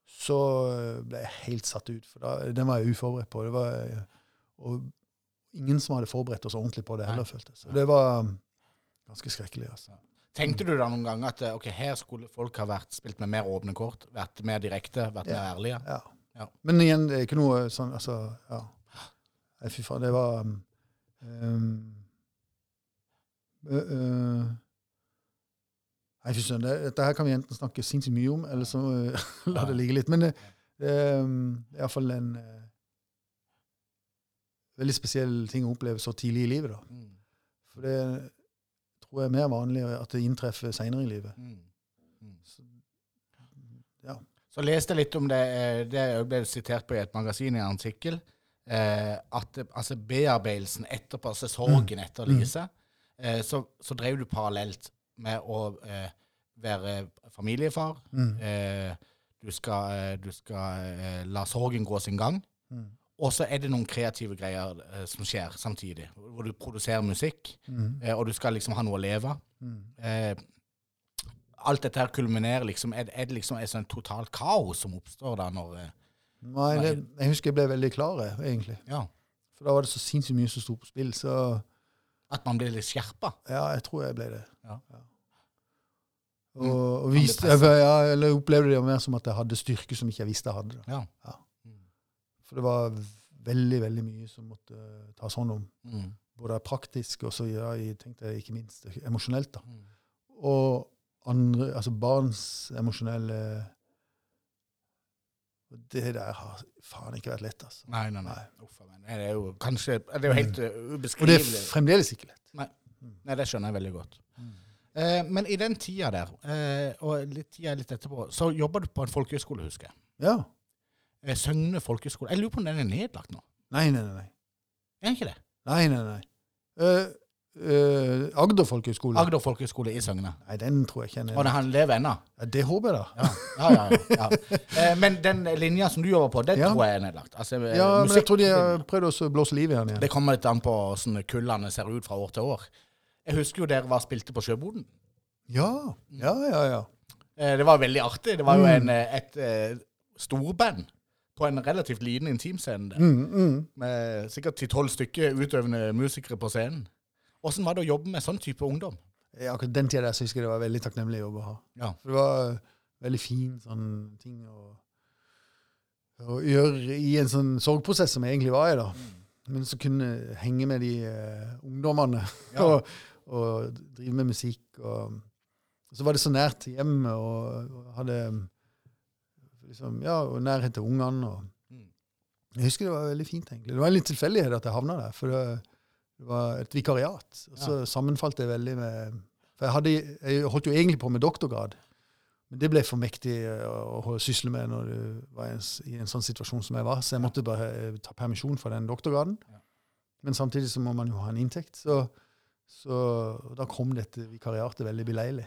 så eh, ble jeg helt satt ut. For da, den var jeg uforberedt på. Det var, eh, og ingen som hadde forberedt oss ordentlig på det heller, føltes. Så det var um, ganske skrekkelig. altså. Tenkte du da noen gang at eh, ok, her skulle folk ha vært spilt med mer åpne kort? Vært mer direkte? Vært mer ærlige? Ja. Ja. Men igjen, det er ikke noe sånn altså, ja. Fy faen, det var um, uh, øh, Nei, fy søren, det- dette her kan vi enten snakke sinnssykt mye om, eller så uh, *laughs* la det ligge litt. Men det, det um, er iallfall en uh, veldig spesiell ting å oppleve så tidlig i livet. da. Mm. For det tror jeg er mer vanlig at det inntreffer seinere i livet. Mm. Ja. Så leste jeg litt om det, eh, det ble sitert på i et magasin i en artikkel, eh, at altså bearbeidelsen etterpå, altså sorgen etter Lise, eh, så, så drev du parallelt med å eh, være familiefar. Mm. Eh, du skal, eh, du skal la sorgen gå sin gang. Mm. Og så er det noen kreative greier eh, som skjer samtidig, hvor du produserer musikk, Mm. eh, og du skal liksom ha noe å leve av. Mm. Eh, alt dette her kulminerer liksom Er, er det liksom et sånn totalt kaos som oppstår da når eh, Nei, det, jeg husker jeg ble veldig klar, jeg, egentlig. Ja. For da var det så sinnssykt mye som sto på spill. Så At man ble litt skjerpa? ja, jeg tror jeg ble det. Ja. Og, og viste, jeg, ja, eller opplevde det mer som at jeg hadde styrke som ikke jeg visste jeg hadde. Da. Ja. For det var veldig, veldig mye som måtte uh, tas hånd om. Mm. Både praktisk og så ja, jeg tenkte jeg ikke minst emosjonelt. da. Mm. Og andre, altså barns emosjonelle Det der har faen ikke vært lett, altså. Nei, nei, nei. Nei. Uff, a det er jo kanskje Det er jo helt ubeskrivelig. Og det er fremdeles ikke lett. Nei, det skjønner jeg veldig godt. Eh, men i den tida der, eh, og litt tida litt etterpå, så jobba du på en folkehøyskole, husker jeg. Ja. Søgne folkehøyskole. Jeg lurer på om den er nedlagt nå? Nei, nei, nei. Er den ikke det? Nei, nei, nei. Uh, uh, Agder folkehøgskole. Agder folkehøyskole i Søgne. Nei, den tror jeg ikke er Og det- han lever ennå? Ja, det håper jeg, da. Ja, ja, ja. *laughs* Eh, men den linja som du jobber på, den tror jeg er nedlagt. Altså, ja, Ja, men jeg tror de har prøvd å blåse liv i den igjen. Det kommer litt an på hvordan kullene ser ut fra år til år. Jeg husker jo dere var spilte på Sjøboden. Ja, ja, ja. ja. Det var veldig artig. Det var jo en, et, et storband på en relativt liten intimscene der. Mm, mm. Med sikkert 10-12 stykker utøvende musikere på scenen. Åssen var det å jobbe med sånn type ungdom? Ja, akkurat den tida der så husker jeg det var veldig takknemlig jobb å ha. Ja. For det var uh, veldig fin sånn ting å, å gjøre i en sånn sorgprosess som jeg egentlig var i, da. Men så kunne henge med de uh, ungdommene *laughs* Ja. og, og drive med musikk. Og, og så var det så nært hjemme og, og hadde liksom, ja, og nærhet til ungene. Mm. jeg husker det var veldig fint, egentlig. Det var en litt tilfeldighet at jeg havna der. For det, det var et vikariat. Og så sammenfalt det veldig med For jeg, hadde, jeg holdt jo egentlig på med doktorgrad. Men det ble for mektig eh, å, å sysle med når du var i en, i en sånn situasjon som jeg var. Så jeg måtte bare eh, ta permisjon fra den doktorgraden. Ja. Men samtidig så må man jo ha en inntekt. Så, så da kom dette vikariatet veldig beleilig.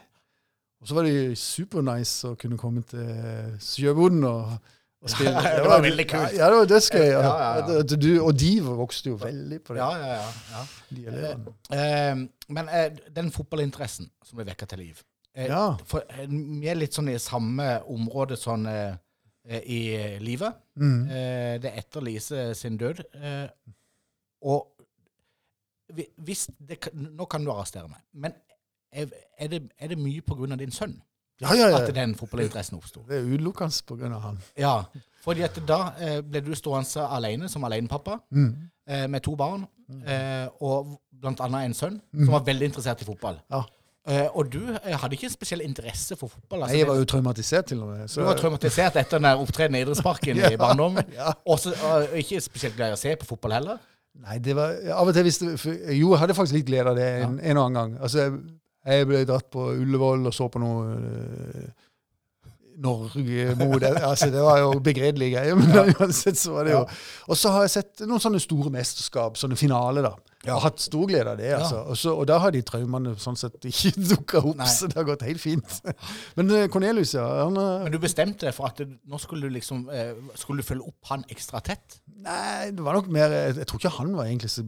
Og så var det supernice å kunne komme til Sjøboden og, og *laughs* spille. Det var veldig kult. Ja, det var dødsgøy. Ja, ja, ja. Og de vokste jo veldig på det. Ja, ja, ja. ja. Eh, men eh, den fotballinteressen som ble vekka til liv eh, Ja. for, eh, Vi er litt sånn i samme område sånn eh, eh, i livet. Mm. Eh, det er etter Lise sin død. Eh, og hvis det, Nå kan du arrestere meg, men er, er, det, er det mye av din sønn Ja, ja, at den fotballinteressen oppsto? Det er utelukkende av han. Ja, fordi at da eh, ble du stående alene som alenepappa Mm. eh, med to barn, eh, og blant annet en sønn som var veldig interessert i fotball. Ja. Uh, og du uh, hadde ikke en spesiell interesse for fotball. Altså, Jeg var jo traumatisert til og med. du var traumatisert etter den opptredenen i idrettsparken *laughs* Ja, i barndommen. ja. Og uh, ikke spesielt glad i å se på fotball heller. Nei, det var Av og til visste Jo, jeg hadde faktisk litt glede av det en, en og annen gang. Altså, jeg, ble dratt på Ullevål og så på noe uh, Norge mot. *laughs* Altså, det var jo begredelige greier. Men uansett så var det jo Og så har jeg sett noen sånne store mesterskap, sånne finaler, da. Jeg har hatt stor glede av det. altså. Og, så, og da har de traumene sånn sett *laughs* ikke dukka opp, Nei. så det har gått helt fint. *laughs* Men eh, Cornelius, ja. Han, eh, Men du bestemte deg for at det, nå skulle du liksom eh, Skulle du følge opp han ekstra tett? Nei, det var nok mer Jeg, jeg tror ikke han var egentlig så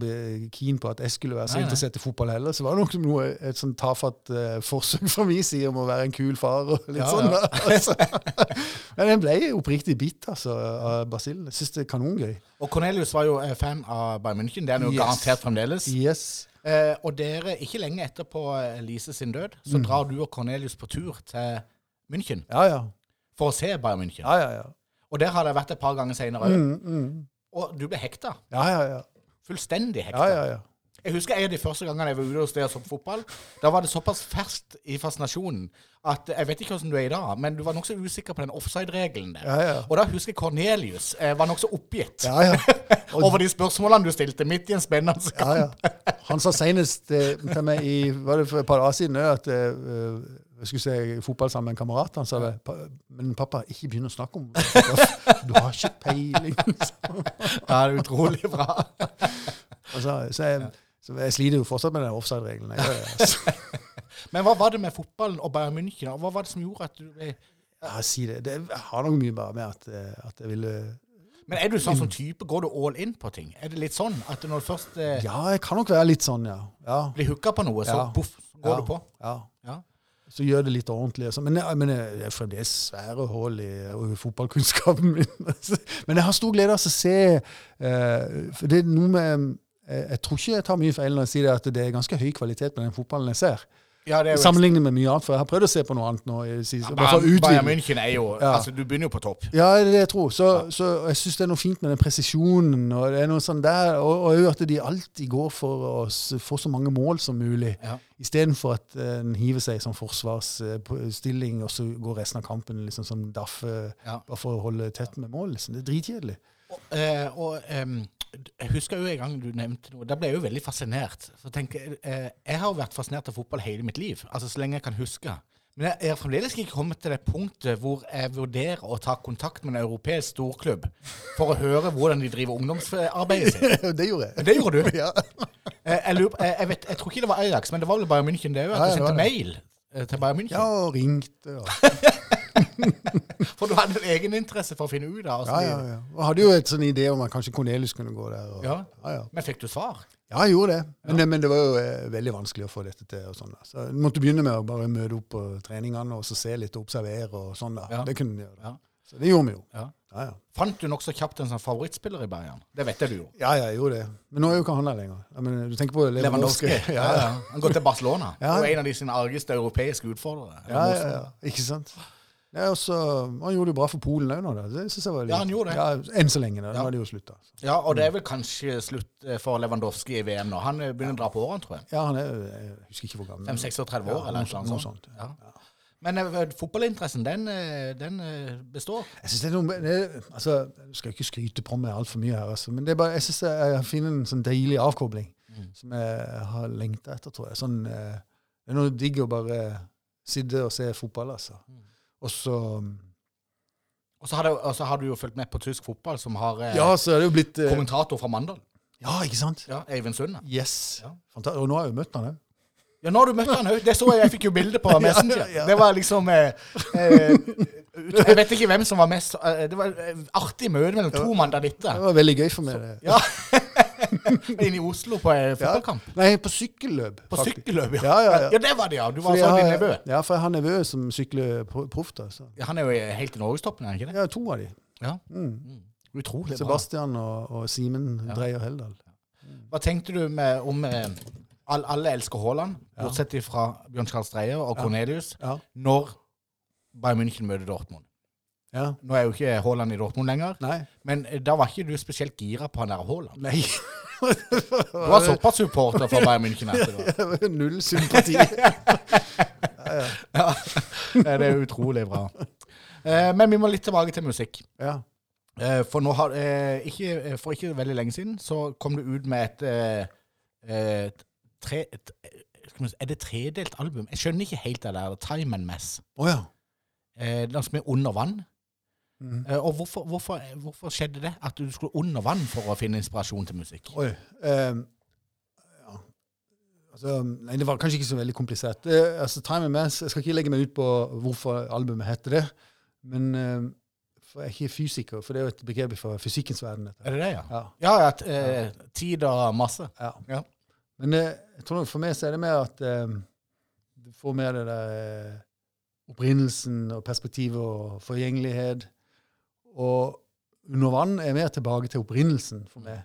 keen på at jeg skulle være så Nei, interessert i fotball heller. Så var det nok noe, et sånn tafatt uh, forsøk fra min side om å være en kul far og litt Ja, sånn. ja. da. Altså. *laughs* Men jeg ble oppriktig bitt altså, av Basil. Jeg syns det er kanongøy. Og Cornelius var jo fan av Bayern München. Det er han jo Yes. garantert fremdeles. Yes. Eh, og dere, ikke lenge etterpå eh, Lise sin død, så Mm. drar du og Cornelius på tur til München Ja, ja. for å se Bayern München. Ja, ja, ja. Og der har dere vært et par ganger senere òg. Mm, mm. Og du ble hekta. Ja, ja, ja. Fullstendig hekta. ja, ja, ja. Jeg husker en av de første gangene jeg var ute hos deg og så på fotball. Da var det såpass ferskt i fascinasjonen at jeg vet ikke hvordan du er i dag, men du var nokså usikker på den offside-regelen der. Ja, ja. Og da husker jeg Cornelius eh, var nokså oppgitt Ja, ja. Og, *laughs* over de spørsmålene du stilte midt i en spennende kamp. ja. *laughs* Han sa senest eh, til meg i var det for et par dager siden at eh, jeg skulle se fotball sammen med en kamerat. Han sa det, "Pa- men pappa, ikke begynn å snakke om fotball. Du har ikke peiling. *laughs* Ja, det er utrolig bra. Altså, så, jeg, så jeg sliter jo fortsatt med den offside-regelen. Altså. *laughs* Men hva var det med fotballen og Bayern München? og Hva var det som gjorde at du ble Ja, si det. det har nok mye bare med at, eh, at jeg ville Men er du sånn som type? Går du all in på ting? Er det litt sånn at når du først eh, Ja, jeg kan nok være litt sånn, ja. Ja. blir hooka på noe, så Ja. poff, går ja. du på? Ja. Ja. Så gjør det litt ordentlig. sånn. Men, jeg, men jeg, det er fremdeles svære hull i, i fotballkunnskapen min. *laughs* men jeg har stor glede av å se eh, For det er noe med Jeg tror ikke jeg tar mye feil når jeg sier at det er ganske høy kvalitet på den fotballen jeg ser. Ja, det Sammenlignet med mye annet, for jeg har prøvd å se på noe annet nå. siste, bare Bayern, Bayern. München er jo Ja. Altså, du begynner jo på topp. Ja, det er det jeg tror. Så, så jeg syns det er noe fint med den presisjonen. og det er noe sånn der, Og, og at de alltid går for å få så mange mål som mulig. Ja. Istedenfor at eh, en hiver seg sånn forsvarsstilling, og så går resten av kampen liksom som daffe Ja. bare for å holde tett med mål. Liksom. Det er dritkjedelig. Og, eh, og em, jeg husker jo en gang du nevnte noe. Da ble jeg jo veldig fascinert. Tenk, eh, jeg har jo vært fascinert av fotball hele mitt liv. Altså så lenge jeg kan huske. Men jeg, har fremdeles ikke kommet til det punktet hvor jeg vurderer å ta kontakt med en europeisk storklubb for å høre hvordan de driver ungdomsarbeidet sitt. *laughs* det gjorde jeg. Det gjorde du? *laughs* Ja. Eh, Jeg, lurer, jeg, jeg, vet, jeg tror ikke det var Ajax, men det var vel Bayern München det òg? At du sendte mail eh, til Bayern München? ja, og ringte. Og, *laughs* For du hadde en egeninteresse for å finne ut av ja, altså, ja, ja. og hadde jo et sånn idé om at kanskje Cornelius kunne gå der. Og, Ja. Ja, ja. Men fikk du svar? Ja, jeg gjorde det. Men, det- men det var jo eh, veldig vanskelig å få dette til. og sånn. Så jeg måtte begynne med å bare møte opp på treningene og så se litt og observere. og sånn da. Ja. Det kunne vi gjøre. Ja. Så det gjorde vi jo. Ja. Ja, ja. Fant du nokså kjapt en sånn favorittspiller i Bayern? Det vet jeg du jo. Ja, ja, jeg gjorde det. Men nå er jo ikke han der lenger. Ja, men du tenker på Lewandowski. Lewandowski? *laughs* Ja, ja. Han går til Barcelona. Ja. Og en av de sine argeste europeiske utfordrere. Ja, ja, ja. Ikke sant? Ja, også, han gjorde det bra for Polen òg nå. da. Det synes jeg var litt, Ja, han gjorde det. Ja, Enn så lenge. da. Nå Ja. har det jo slutta. Ja, og det er vel kanskje slutt eh, for Lewandowski i VM nå. Han eh, begynner å dra på årene, tror jeg. Ja, han er Jeg husker ikke hvor gammel. 5-36 år, Ja, eller noe, noe noe sånt. sånt. Ja. Men eh, fotballinteressen, den, den består. Jeg synes det er noe det, altså, Jeg skal ikke skryte på meg altfor mye her, altså, men det er bare, jeg synes jeg, finner en sånn deilig avkobling som jeg har lengta etter, tror jeg. Sånn, det er noe digg å bare sitte og se fotball, altså. Og så Og så har, det- og så har du jo fulgt med på tysk fotball, som har eh, Ja, så blitt eh, kommentator fra Mandal. Ja, ikke sant? Ja, Eivind Sunde. Yes. Ja. Og nå har jeg jo møtt han òg. Ja, nå har du møtt han òg. Det så jeg. Jeg fikk jo bilde på *laughs* Messenger. Ja. Det var liksom eh, eh, Jeg vet ikke hvem som var mest eh, Det var et artig møte mellom to mandalitter. Det var veldig gøy for meg. det. Ja. *laughs* *laughs* Inne i Oslo på eh, fotballkamp. Nei, på sykkelløp. På faktisk. sykkelløp, ja. Ja, ja, ja. ja, det var det, ja. Du var altså din nevø. Ja, for jeg har nevø som sykler pro- proff. Ja, han er jo helt i norgestoppen, er han ikke det? Ja, to av de. Ja. Mm. Utrolig bra. Sebastian og, og Simen Ja. Dreyer Heldal. Hva tenkte du med, om eh, all, Alle elsker Haaland, Ja. bortsett fra Bjørn Charles Dreyer og Cornelius, Ja. når Bayern München møter Dortmund. ja. Nå er jo ikke Haaland i Dortmund lenger, Nei. men eh, da var ikke du spesielt gira på han der Haaland. Nei. *laughs* *laughs* Du var såpass supporter for Bayern München var Null sympati. *laughs* ja, Det er utrolig bra. Eh, Men vi må litt tilbake til musikk. Ja. Eh, For har eh, ikke, For ikke veldig lenge siden så kom du ut med et et, tre, et, Er det tredelt album? Jeg skjønner ikke helt det der. Time and Mess. Oh, ja. Som er under vann. Eh, Og hvorfor, hvorfor, hvorfor skjedde det? At du skulle under vann for å finne inspirasjon til musikk? Oi. um, ja. Altså, nei, det var kanskje ikke så veldig komplisert. Uh, altså, Time and Mass, Jeg skal ikke legge meg ut på hvorfor albumet heter det. Men uh, for jeg er ikke fysiker, for det er jo et begrep fra fysikkens verden. Dette. Er det det, ja? Ja. Ja, at eh, tid og masse. Ja. Ja. Men eh, jeg tror for meg så er det mer at eh, du får mer det der eh, opprinnelsen og perspektivet og forgjengelighet. Og under vann er mer tilbake til opprinnelsen for meg,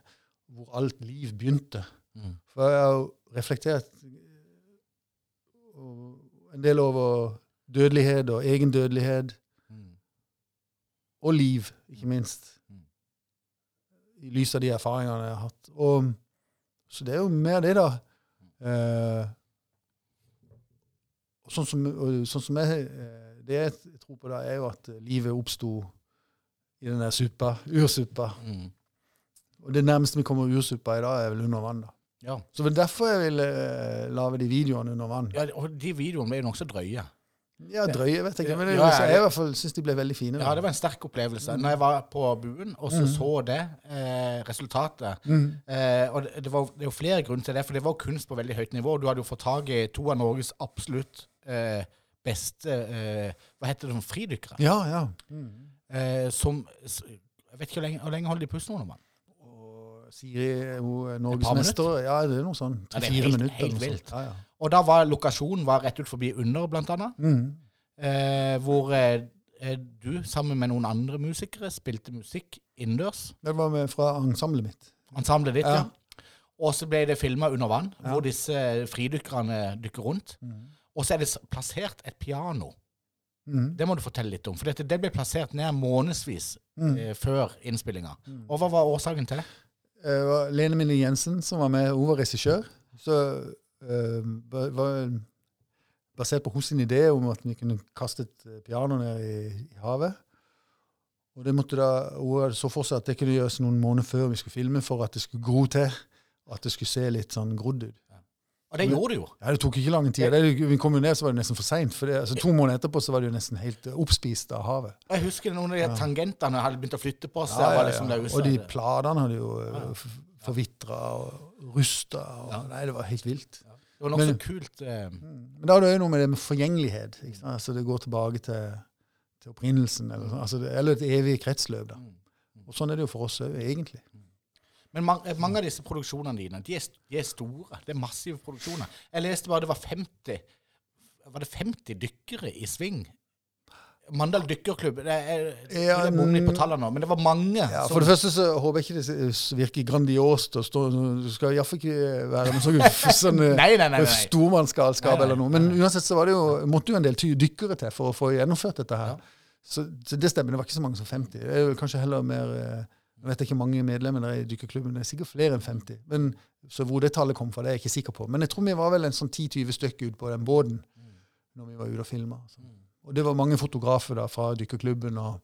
hvor alt liv begynte. Mm. For jeg har jo reflektert en del over dødelighet og egendødelighet Mm. og liv, ikke minst. Mm. I lys av de erfaringene jeg har hatt. Og Så det er jo mer det, da. Eh, sånn som, og sånn som jeg, eh, det jeg tror på, da, er jo at livet oppsto i den der suppa, ursuppa. Mm. Og det nærmeste vi kommer ursuppa i dag, er vel under vann. da. Ja. Så det var derfor jeg ville eh, lage de videoene under vann. ja, og de videoene ble jo nokså drøye. Ja, drøye, vet jeg ikke, men Ja, jeg, ja, ja. jeg i hvert fall syns de ble veldig fine. Ja, det var en sterk opplevelse. Når jeg var på buen og så så det eh, resultatet Mm. eh, Og det, var, det er jo flere grunner til det, for det var kunst på veldig høyt nivå. Du hadde jo fått tak i to av Norges absolutt eh, beste eh, Hva heter det, fridykkere. Ja, ja. Eh, som Jeg vet ikke hvor lenge, hvor lenge holder de pusten under vann? Siri hun norgesmester. Ja, det er noe sånn. Ja, Tre-fire helt- minutter. helt vilt. Ja, ja. Og da var lokasjonen var rett ut forbi Under, blant annet. Mm. Eh, hvor eh, eh, du, sammen med noen andre musikere, spilte musikk innendørs. Det var med fra ensemblet mitt. Ensemblet ditt, ja. Ja. Og så ble det filma under vann, Ja. hvor disse fridykkerne dykker rundt. Mm. Og så er det plassert et piano. Mm. Det må du fortelle litt om. For dette, det ble plassert ned månedsvis Mm. eh, før innspillinga. Og hva var årsaken til det? Det var Lene Mille Jensen som var med. Hun var regissør. Så eh, ba- var basert på hennes idé om at vi kunne kaste et eh, piano ned i, i havet. Og det måtte da, Hun så for seg at det kunne gjøres noen måneder før vi skulle filme, for at det skulle gro til. Og at det skulle se litt sånn grodd ut. Og det gjorde det jo. Ja, Det tok ikke lang tid. Det, vi kom jo ned, så var det nesten for seint. Altså, to måneder etterpå så var det jo nesten helt eh, oppspist av havet. Jeg husker noen av de tangentene hadde begynt å flytte på seg. Ja, ja, liksom Og de platene hadde jo uh, forvitra og rusta. Og, Nei, det var helt vilt. Det var nokså kult. Eh, Men da er det jo noe med det med forgjengelighet. Altså, det går tilbake til, til opprinnelsen, eller, sånn. altså, det, eller et evig kretsløp. Da. Og sånn er det jo for oss òg, egentlig. Men man, eh, mange av disse produksjonene dine, de er, de er store. Det er massive produksjoner. Jeg leste bare det var 50 Var det 50 dykkere i sving? Mandal dykkerklubb. Det er, Ja, jeg bommer litt på tallene nå, men det var mange. Ja, for det første så håper jeg ikke det virker grandiost Og stå Du skal iallfall ikke være med sånn, *laughs* *laughs* sånn eh, Nei, nei, nei. nei. stormannsgalskap eller noe. Men uansett så var det jo, måtte jo en del dykkere til for å få gjennomført dette her. Så, så det stemmer. Det var ikke så mange som 50. Det er jo kanskje heller mer eh, Jeg vet ikke mange medlemmer der i dykkerklubben. Det er sikkert flere enn 50. Men, så hvor det tallet kom fra, det er jeg ikke sikker på. Men jeg tror vi var vel en sånn 10-20 stykker ute på den båten når vi var ute og filma. Og det var mange fotografer da fra dykkerklubben, og,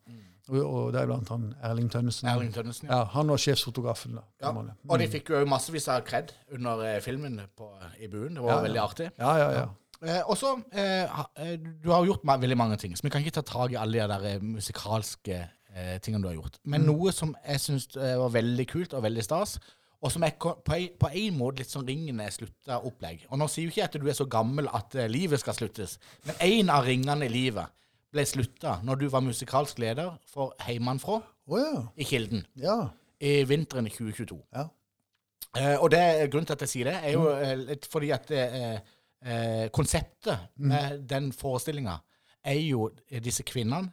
og, og deriblant han Erling Tønnesen. Erling Tønnesen, ja. Ja, han var sjefsfotografen. da. Ja. Mm. Og de fikk jo massevis av kred under eh, filmen på, i buen. Det var Ja, ja. veldig artig. Ja, ja, ja. Eh, og så eh, eh, Du har gjort veldig mange ting, så vi kan ikke ta tak i alle de der eh, musikalske eh, tingene du har gjort. Men noe som jeg syns eh, var veldig kult og veldig stas, og som er på, en- på en måte litt sånn ringene slutta opplegg. Og nå sier jo ikke jeg at du er så gammel at eh, livet skal sluttes, men én av ringene i livet ble slutta når du var musikalsk leder for Heimanfrå oh, ja. i Kilden Ja. i vinteren 2022. ja. Eh, og det, grunnen til at jeg sier det, er jo eh, litt fordi at eh, eh, konseptet med den forestillinga er jo disse kvinnene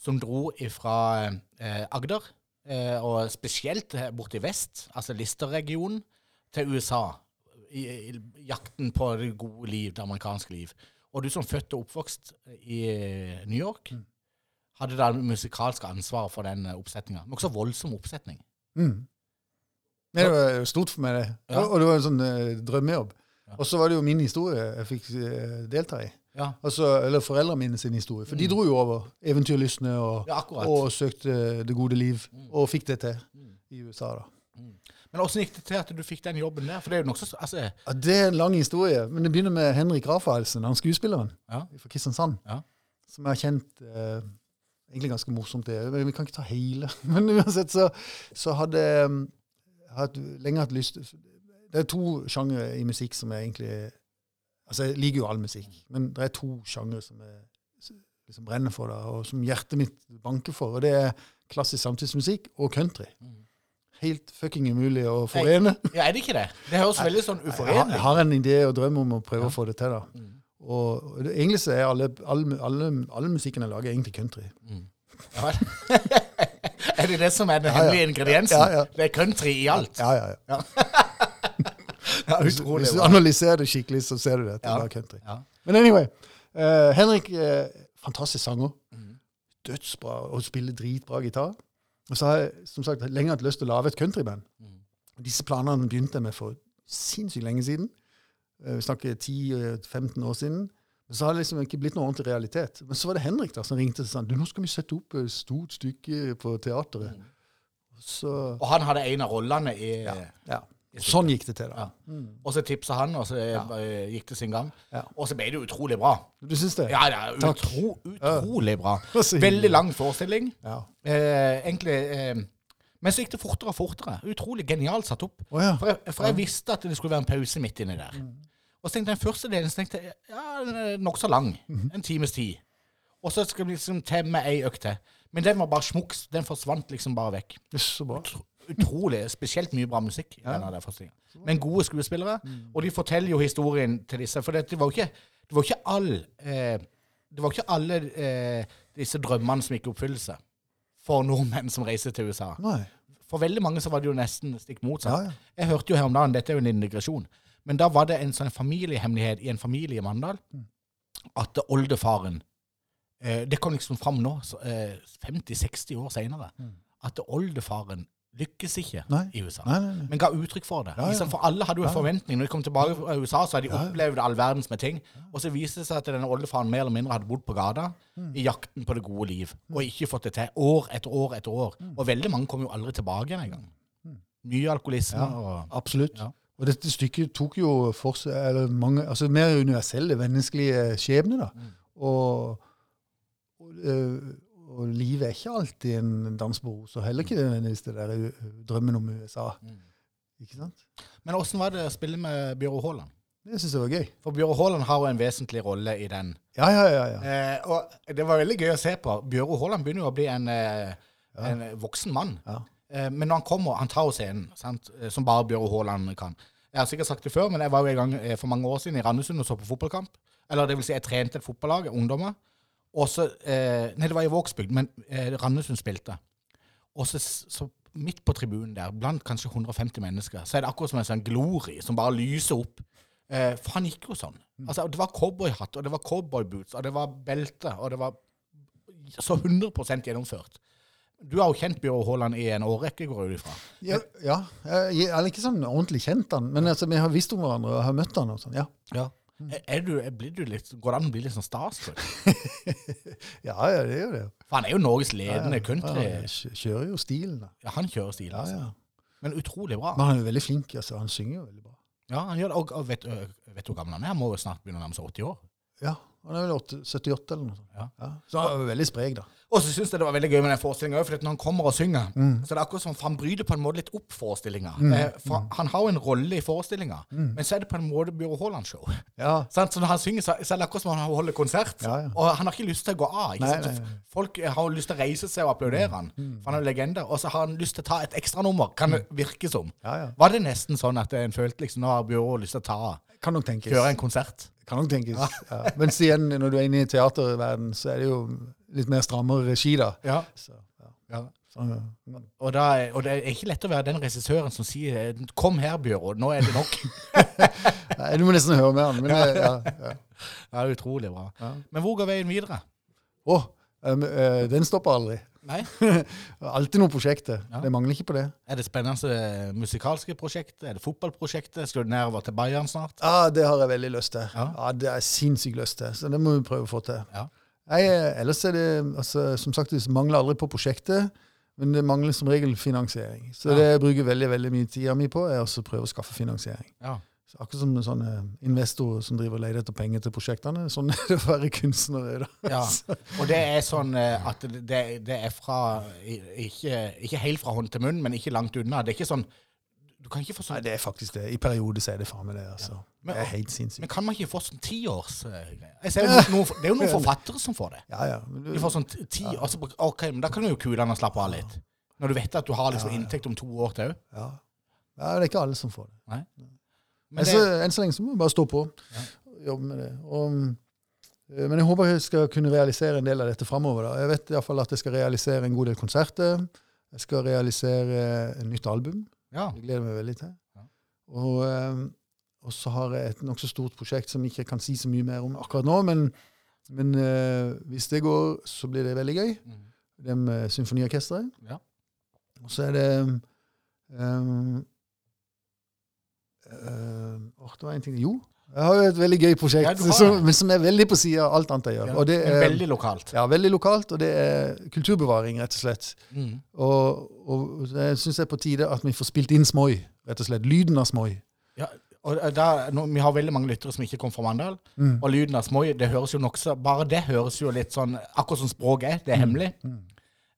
som dro fra eh, Agder, eh, og spesielt eh, borte i vest, altså Lister-regionen, til USA. I, I jakten på det gode liv, det amerikanske liv. Og du som født og oppvokst i eh, New York, hadde da musikalsk ansvar for den eh, oppsetninga. Nokså voldsom oppsetning. Mm. Det var jo stort for meg, det. Ja. Og det var en sånn uh, drømmejobb. Og så var det jo min historie jeg fikk uh, delta i. Ja, Altså, eller foreldrene mine sin historie. For de dro jo over eventyrlystne og, ja og søkte det gode liv. Og fikk det til i USA, da. Men åssen gikk det til at du fikk den jobben der? For det er jo nokså altså, Ja, det er en lang historie, men det begynner med Henrik Rafaelsen, han skuespilleren Ja. fra Kristiansand. Ja. Som jeg har kjent eh, Egentlig ganske morsomt, det. Men vi kan ikke ta hele. *laughs* Men uansett så, så hadde jeg um, hatt, lenge hatt lyst Det er to sjangre i musikk som jeg egentlig Altså, jeg liker jo all musikk, men det er to sjangre som jeg liksom brenner for, da, og som hjertet mitt banker for. Og det er klassisk samtidsmusikk og country. Helt fucking umulig å forene. Ja, er det ikke det? Det høres veldig sånn uforenlig ut. jeg har en idé og drøm om å prøve å få det til. da. Mm. Og og det, Egentlig så er alle, alle, alle, alle musikken jeg lager, egentlig country. Ja, *laughs* er det det som er den Ja, ja. hemmelige ingrediensen? Ja, ja. Det er country i alt? Ja, ja, ja. *laughs* Ja, Hvis, hvis du analyserer det skikkelig, så ser du det. det Ja. country. Ja. Men anyway. uh, Henrik, uh, fantastisk sanger. Mm. Dødsbra og spiller dritbra gitar. Og så har jeg som sagt lenge hatt lyst til å lage et countryband. Mm. Disse planene begynte jeg med for sinnssykt lenge siden. Eh, Vi snakker 10-15 år siden. Men så har det liksom ikke blitt noe ordentlig realitet. Men så var det Henrik da som ringte og sa du, nå skal vi sette opp et stort stykke på teateret. Så Og han hadde en av rollene i ja. Sånn gikk det til, da. Ja. Og så tipsa han, og så ja. gikk det sin gang. Ja. Og så ble det utrolig bra. Du syns det? Ja, er utro, utrolig bra. *laughs* Veldig lang forestilling. Ja. Eh, egentlig eh, Men så gikk det fortere og fortere. Utrolig genialt satt opp. Oh, ja. For jeg, for jeg visste at det skulle være en pause midt inni der. Og så tenkte jeg den første delen så tenkte jeg, ja, den nokså lang. En times tid. Og så skal vi liksom temme ei økt til. Men den var bare smuks. Den forsvant liksom bare vekk. Så bra. Utrolig. Spesielt mye bra musikk. i denne der forestillingen. Men gode skuespillere. Og de forteller jo historien til disse. For det, var jo ikke, det var ikke all eh, Det var ikke alle eh, disse drømmene som gikk i oppfyllelse for nordmenn som reiser til USA. Nei. For veldig mange så var det jo nesten stikk motsatt. Ja, ja. Jeg hørte jo her om dagen, dette er jo en integrasjon, men da var det en sånn familiehemmelighet i en familie i Mandal Mm. at oldefaren eh, Det kom liksom fram nå, eh, 50-60 år seinere, at oldefaren lykkes ikke Mm. Nei. i USA. Nei, nei. Men ga uttrykk for det. Ja, ja. Liksom, for alle hadde jo en forventning. Når de kom tilbake fra USA, så hadde de opplevd all verdens med ting. Og så viste det seg at denne oldefaren mer eller mindre hadde bodd på gata Mm. i jakten på det gode liv. Og ikke fått det til. År etter år etter år. Mm. Og veldig mange kom jo aldri tilbake igjen engang. Mye alkoholisme Ja. og Absolutt. Ja. Og dette stykket tok jo for seg mange, altså mer universelle menneskelige skjebner. da. Mm. Og, og, øh, og livet er ikke alltid en dans på roser. Heller ikke nødvendigvis det der drømmen om USA. Mm. Ikke sant? Men åssen var det å spille med Bjørn Haaland? Det syns jeg var gøy. For Bjørn Haaland har jo en vesentlig rolle i den. Ja, ja, ja. ja. Eh, og det var veldig gøy å se på. Bjørn Haaland begynner jo å bli en, eh, en voksen mann. Ja. Eh, men når han kommer, han tar jo scenen, sant? eh, som bare Bjørn Haaland kan. Jeg har sikkert sagt det før, men jeg var jo en gang eh, for mange år siden i Randesund og så på fotballkamp. Eller det vil si, jeg trente et fotballag, ungdommer. Og så, eh, Nei, det var i Vågsbygd, men eh, Randesund spilte. Og så, så midt på tribunen der, blant kanskje 150 mennesker, så er det akkurat som en sånn glory som bare lyser opp. Eh, for han gikk jo sånn. Altså, Det var cowboyhatt, og det var cowboyboots, og det var belte, og det var så 100% gjennomført. Du har jo kjent Bjørn Haaland i en årrekke, går jeg ut ifra. Ja, ja. Jeg jeg er ikke sånn ordentlig kjent han, men altså, vi har visst om hverandre og har møtt han og sånn. Ja, Er du, blir du litt, går det an å bli litt sånn starstruck? *laughs* ja, ja det gjør det. For han er jo Norges ledende ja. country. Ja, kjører jo stilen. Ja, han kjører stilen. Altså. ja. Men utrolig bra. Men han er veldig flink. altså. Han synger jo veldig bra. Ja, han gjør det. Og, og vet, vet du hvor gammel han er? Han må jo snart begynne å nærme seg 80 år. Ja, Han er vel 78 eller noe sånt. Ja. Så han er veldig sprek, da. Og så syns jeg det var veldig gøy med den forestillinga òg, for når han kommer og synger, Mm. så er det akkurat som han bryter på en måte litt opp forestillinga. Eh, for Han har jo en rolle i forestillinga, men så er det på en måte Bjørn Haaland-show. Ja, Så når han synger, så, er det akkurat som han holder konsert. Ja, ja. Og han har ikke lyst til å gå av. Nei? Nei, Mm. Folk har jo lyst til å reise seg og applaudere han, for han er jo legende. Og så har han lyst til å ta et ekstranummer, kan det virke som. Mm. Ja, ja. Var det nesten sånn at en følte liksom, nå har Bjørn lyst til å ta, Kan nok tenkes. kjøre en konsert? Kan nok tenkes. Ja. Men igjen, når du er inne i teaterverden, så er det jo litt mer strammere regi, da. Ja. Så, ja. ja. Så, ja. Og, da, og det er ikke lett å være den regissøren som sier 'kom her, Bjørn, nå er det nok'. *laughs* Nei, du må nesten høre med han. Men eh, ja, ja. *laughs* Er utrolig bra. Ja. Men hvor går veien videre? Å, um, uh, den stopper aldri. Nei? *laughs* Alltid noen prosjekter. Ja. Det mangler ikke på det. Er det spennende musikalske prosjektet? Er det fotballprosjektet? Skal du nedover til Bayern snart? Ja, Det har jeg veldig lyst til. Ja. Ah, Det er sinnssykt lyst til. Så det må vi prøve å få til. Ja. Nei, ellers er det altså, Som sagt, det mangler aldri på prosjektet. Men det mangler som regel finansiering. Så Ja. det jeg bruker veldig veldig mye tida mi på, er å prøve å skaffe finansiering. Ja. Så akkurat som sånne investorer som driver og leter etter penger til prosjektene. Sånn er det å være kunstner. Da. ja. *laughs* Og det er sånn eh, at det, det er fra ikke, ikke helt fra hånd til munn, men ikke langt unna. Det er ikke sånn Du kan ikke få sånn... Nei, det er faktisk det. I perioder så er det faen meg det. altså. Men- det er helt sinnssykt. Men kan man ikke få sånn tiårsgreier? Noen, det er jo noen *laughs* forfattere som får det. Ja, ja. Du, De får sånn ti, ja. og så, Ok, men da kan jo kulene slappe av litt. Når du vet at du har liksom Ja, ja. inntekt om to år til òg. ja. ja, det er ikke alle som får det. Nei. Men det, så, enn så lenge så må vi bare stå på og jobbe med det. Og, eh, men jeg håper jeg skal kunne realisere en del av dette framover. da. Jeg vet i fall at jeg skal realisere en god del konserter. Jeg skal realisere et nytt album. Ja. Det gleder jeg meg veldig til. Ja. Og, eh, og så har jeg et nokså stort prosjekt som jeg ikke kan si så mye mer om akkurat nå. Men, men uh, hvis det går, så blir det veldig gøy. Mm. Det med symfoniorkesteret. Ja. Og så er det um, uh, det var en ting Jo, jeg har jo et veldig gøy prosjekt, Ja, som, men som er veldig på sida av alt annet jeg gjør. Ja, og det er veldig lokalt. ja, veldig lokalt, og det er kulturbevaring, rett og slett. Mm. Og, og jeg syns det er på tide at vi får spilt inn Smoi, rett og slett. Lyden av Smoi. Ja, og da, nå, Vi har veldig mange lyttere som ikke kommer fra Mandal. Mm. Og lyden av Smoi det høres jo nokså Bare det høres jo litt sånn Akkurat som språket er. Mm. Det er hemmelig.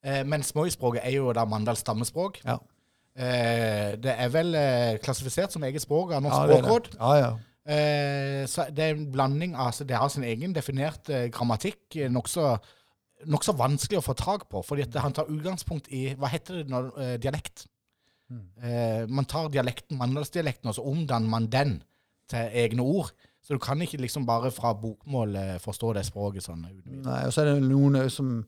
Eh, men Smoi-språket er jo da Mandals stammespråk. Ja. Eh, det er vel eh, klassifisert som eget språk av Norsk Ja, språkråd. Ja, ja. Eh, så det er en blanding av altså Det har sin egen definerte grammatikk. eh, Nokså nok så vanskelig å få tak på, fordi han tar utgangspunkt i Hva heter det når eh, dialekt? Eh, man tar dialekten, mandalsdialekten, og så omdanner man den til egne ord. Så du kan ikke liksom bare fra bokmål eh, forstå det språket sånn. Nei, og så er det noen som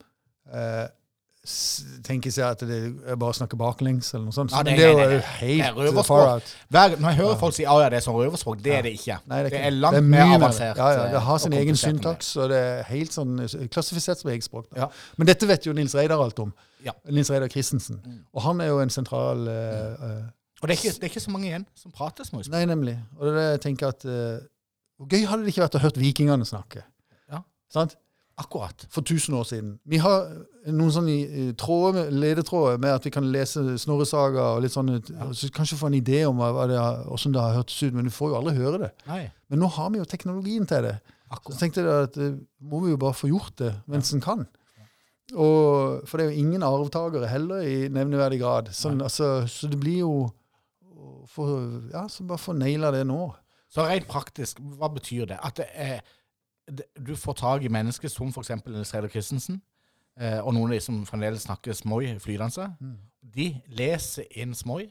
eh, s- seg at det er bare å snakke baklengs, eller noe sånt. Ja, det- det, er jo. Det er helt far out. Hver, når jeg hører folk si at ja, det er sånn røverspråk, det er det ikke. Nei, det, ikke- er langt det er mer avansert. Ja, ja, eh, det har sin egen det. syntaks, og det er helt sånn eh, klassifisert som eget språk. Ja. Men dette vet jo Nils Reidar alt om. Ja. Nils Reidar Christensen. Og han er jo en sentral uh, eh, Og det er, ikke, det er ikke så mange igjen som prater småspråk. Nei, nemlig. Og det er det jeg tenker at uh, Hvor gøy hadde det ikke vært å høre vikingene snakke? Ja. Sant? Akkurat. For 1000 år siden. Vi har noen sånne eh, tråder, ledetråder med at vi kan lese Snorresaga og litt sånn, ja. så kanskje få en idé om hva, det hvordan det har hørtes ut, men du får jo aldri høre det. Nei, Men nå har vi jo teknologien til det. Så tenkte jeg at eh, må vi jo bare få gjort det mens en kan. Og, for det er jo ingen arvtakere heller i nevneverdig grad. Sånn, altså, så det blir jo få, Ja, så bare få naila det nå. Så rent praktisk, hva betyr det? At det er, du får tak i mennesker som f.eks. Reidar Christensen, eh, og noen av de som fremdeles snakker smoi flydanse. Mm. De leser inn smoi.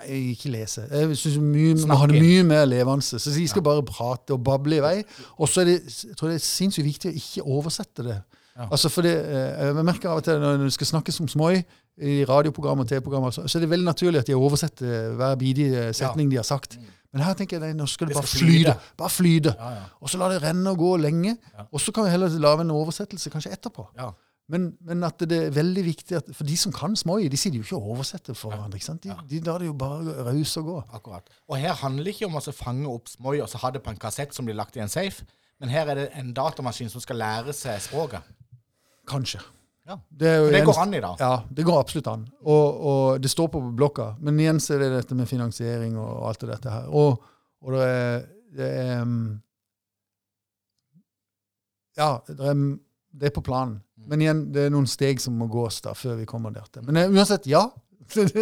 Nei, ikke lese. Jeg synes mye, må Snakke. det mye mer levende. Så de skal bare prate og bable i vei. Og så er det, jeg tror det er sinnssykt viktig å ikke oversette det. Ja. Altså for det, eh, Jeg merker av og til når du skal snakke om smoi i radioprogrammer og TV-programmer, så, så er det veldig naturlig at de oversetter hver bidige setning de har sagt. Men her tenker jeg nei, nå skal det Det bare flyte. Bare flyte. Ja, ja. Og så la det renne og gå lenge. Ja. Og så kan vi heller lage en oversettelse kanskje etterpå. Ja. Men, men at det er veldig viktig at For de som kan smoi, de sitter jo ikke og oversetter for hverandre. ikke sant? De, de lar det jo bare rause og gå. Akkurat. Og her handler det ikke om å fange opp smoi og så ha det på en kassett som blir lagt i en safe, men her er det en datamaskin som skal lære seg språket. Kanskje. Ja. Det, det eneste- går an i dag. Ja, det går absolutt an. Og, og det står på blokka. Men igjen så er det dette med finansiering og alt det dette her. Og, og det er, det er um, Ja, det er, det er på planen. Men igjen, det er noen steg som må gås da, før vi kommer der. Men eh, uansett, ja.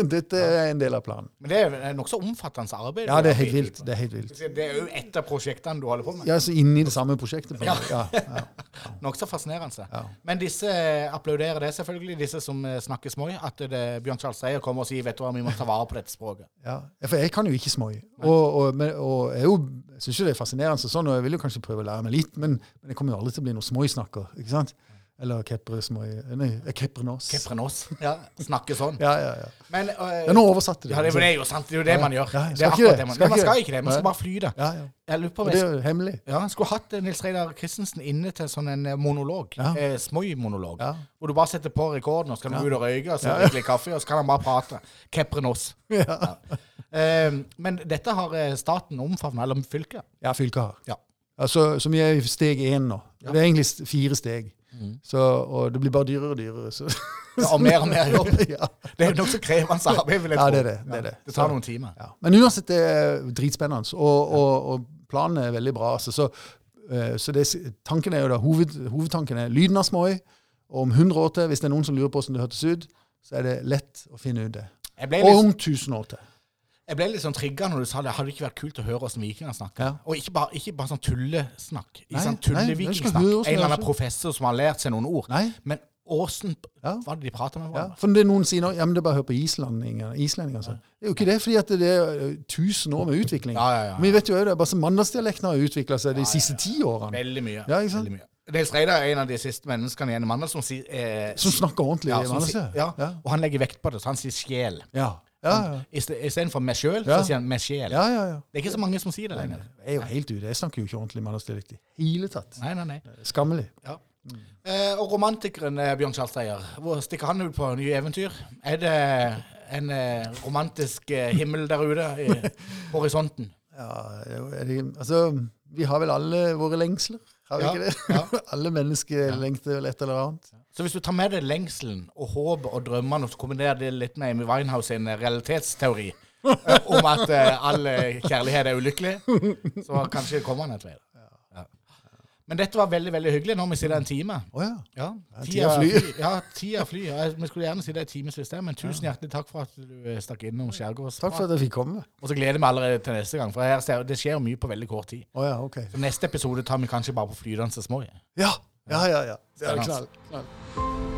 Dette er en del av planen. Men det er nokså omfattende arbeid. Ja, det er helt vilt. Det er helt vilt. Det er jo et av prosjektene du holder på med. Ja, så inni det samme prosjektet. Ja. Ja, ja, *laughs* Nokså fascinerende. ja. Men disse applauderer det selvfølgelig, disse som eh, snakker smoi. At det, Bjørn Charles Dreyer kommer og sier vet du hva, vi må ta vare på dette språket. Ja, for jeg kan jo ikke smoi. Og, og, og jeg, jeg syns jo det er fascinerende sånn, og jeg vil jo kanskje prøve å lære meg litt, men, men jeg kommer jo aldri til å bli noen smoi-snakker. ikke sant? Eller Nei, keprenås. Keprenos. Ja, snakke sånn. *laughs* Ja, ja, ja. Men uh, Ja, nå oversatte de. ja, det, det er jo sant. Det er jo det Ja. man gjør. Ja, det er akkurat det. det man, Skal man skal ikke det. Man skal bare flyte. Ja, ja. Jeg lurer på Og det er jo hemmelig. ja, han skulle hatt eh, Nils Reidar Christensen inne til sånn en eh, monolog. Ja. Eh, Smoi-monolog. Ja. Hvor du bare setter på rekorden, og så kan du ut og røyke, og så Ja. drikke litt kaffe, og så kan han bare prate. Keprenos. *laughs* Ja, Eh, men dette har eh, staten omfavna, eller fylket. ja fylket har. Ja. Altså, så vi er steg én nå. Det er egentlig fire steg. Mhm. Så, og det blir bare dyrere og dyrere. Så. Ja, og mer og mer jobb. *laughs* ja. Det er jo nokså krevende arbeid, vil jeg Ja, det er det, det er det. det tar noen timer. Ja. Men uansett, det er dritspennende. Og, og, og planen er veldig bra. Altså. Så, eh, så det, tanken er jo da, hoved, hovedtanken er lyden av Smoi. Og om 100 år til, hvis det er noen som lurer på hvordan det hørtes ut, så er det lett å finne ut det. Og om 1000 år til. Jeg ble litt sånn trigga når du sa det. Hadde det ikke vært kult å høre hvordan vikinger snakker? Ja. Og ikke bare, ikke bare sånn tullesnakk. Ikke sånn tullevikingsnakk. En eller annen professor som har lært seg noen ord. Nei. Men åssen Ja. Hva er det de prater med Ja, for det er noen sier nå, ja, men det er bare å høre på islendinger. islendinger altså. Det er jo ikke det, fordi at det er tusen år med utvikling. Ja, ja, ja. Men vi vet jo det, bare som mandagsdialekten har utvikla seg de siste ti årene. Veldig mye. Ja, ikke sant? Veldig mye. Nils Reidar er en av de siste menneskene igjen i Mandal som sier eh, Som snakker ordentlig ja, i Mandal? ja, Ja. Og han legger vekt på det, så han sier sjel. Ja. Ja, ja. Istedenfor meg sjøl, Ja. så sier han med sjel. ja, ja, ja. Det er ikke så mange som sier det lenger. Jeg er jo helt ute. Jeg snakker jo ikke ordentlig mandalsdialekt i hele tatt. Nei, nei, nei. Skammelig. Ja. Eh, og romantikeren eh, Bjørn Kjærsteier, hvor stikker han ut på nye eventyr? Er det en eh, romantisk eh, himmel der ute i *laughs* horisonten? Ja, det, altså, vi har vel alle våre lengsler, har vi Ja, ikke det? ja. *laughs* alle mennesker lengter vel et eller annet. Så hvis du tar med deg lengselen og håpet og drømmene, og så kombinerer det litt med Amy Winehouse sin realitetsteori eh, om at eh, all eh, kjærlighet er ulykkelig, så kanskje kommer han et vei. Ja. Men dette var veldig veldig hyggelig. Nå har vi sittet en time. Oh, ja. Ja, tida flyr. Ja, tida flyr. Ja, Vi skulle gjerne sittet en time siste, men tusen hjertelig takk for at du stakk innom Skjærgårds. Takk for at jeg fikk komme. Og så gleder vi allerede til neste gang, for her det skjer mye på veldig kort tid. Oh, ja, okay. Så neste episode tar vi kanskje bare på flytende små. Ja, ja, ja. ja. Er Spennende. knall. knall.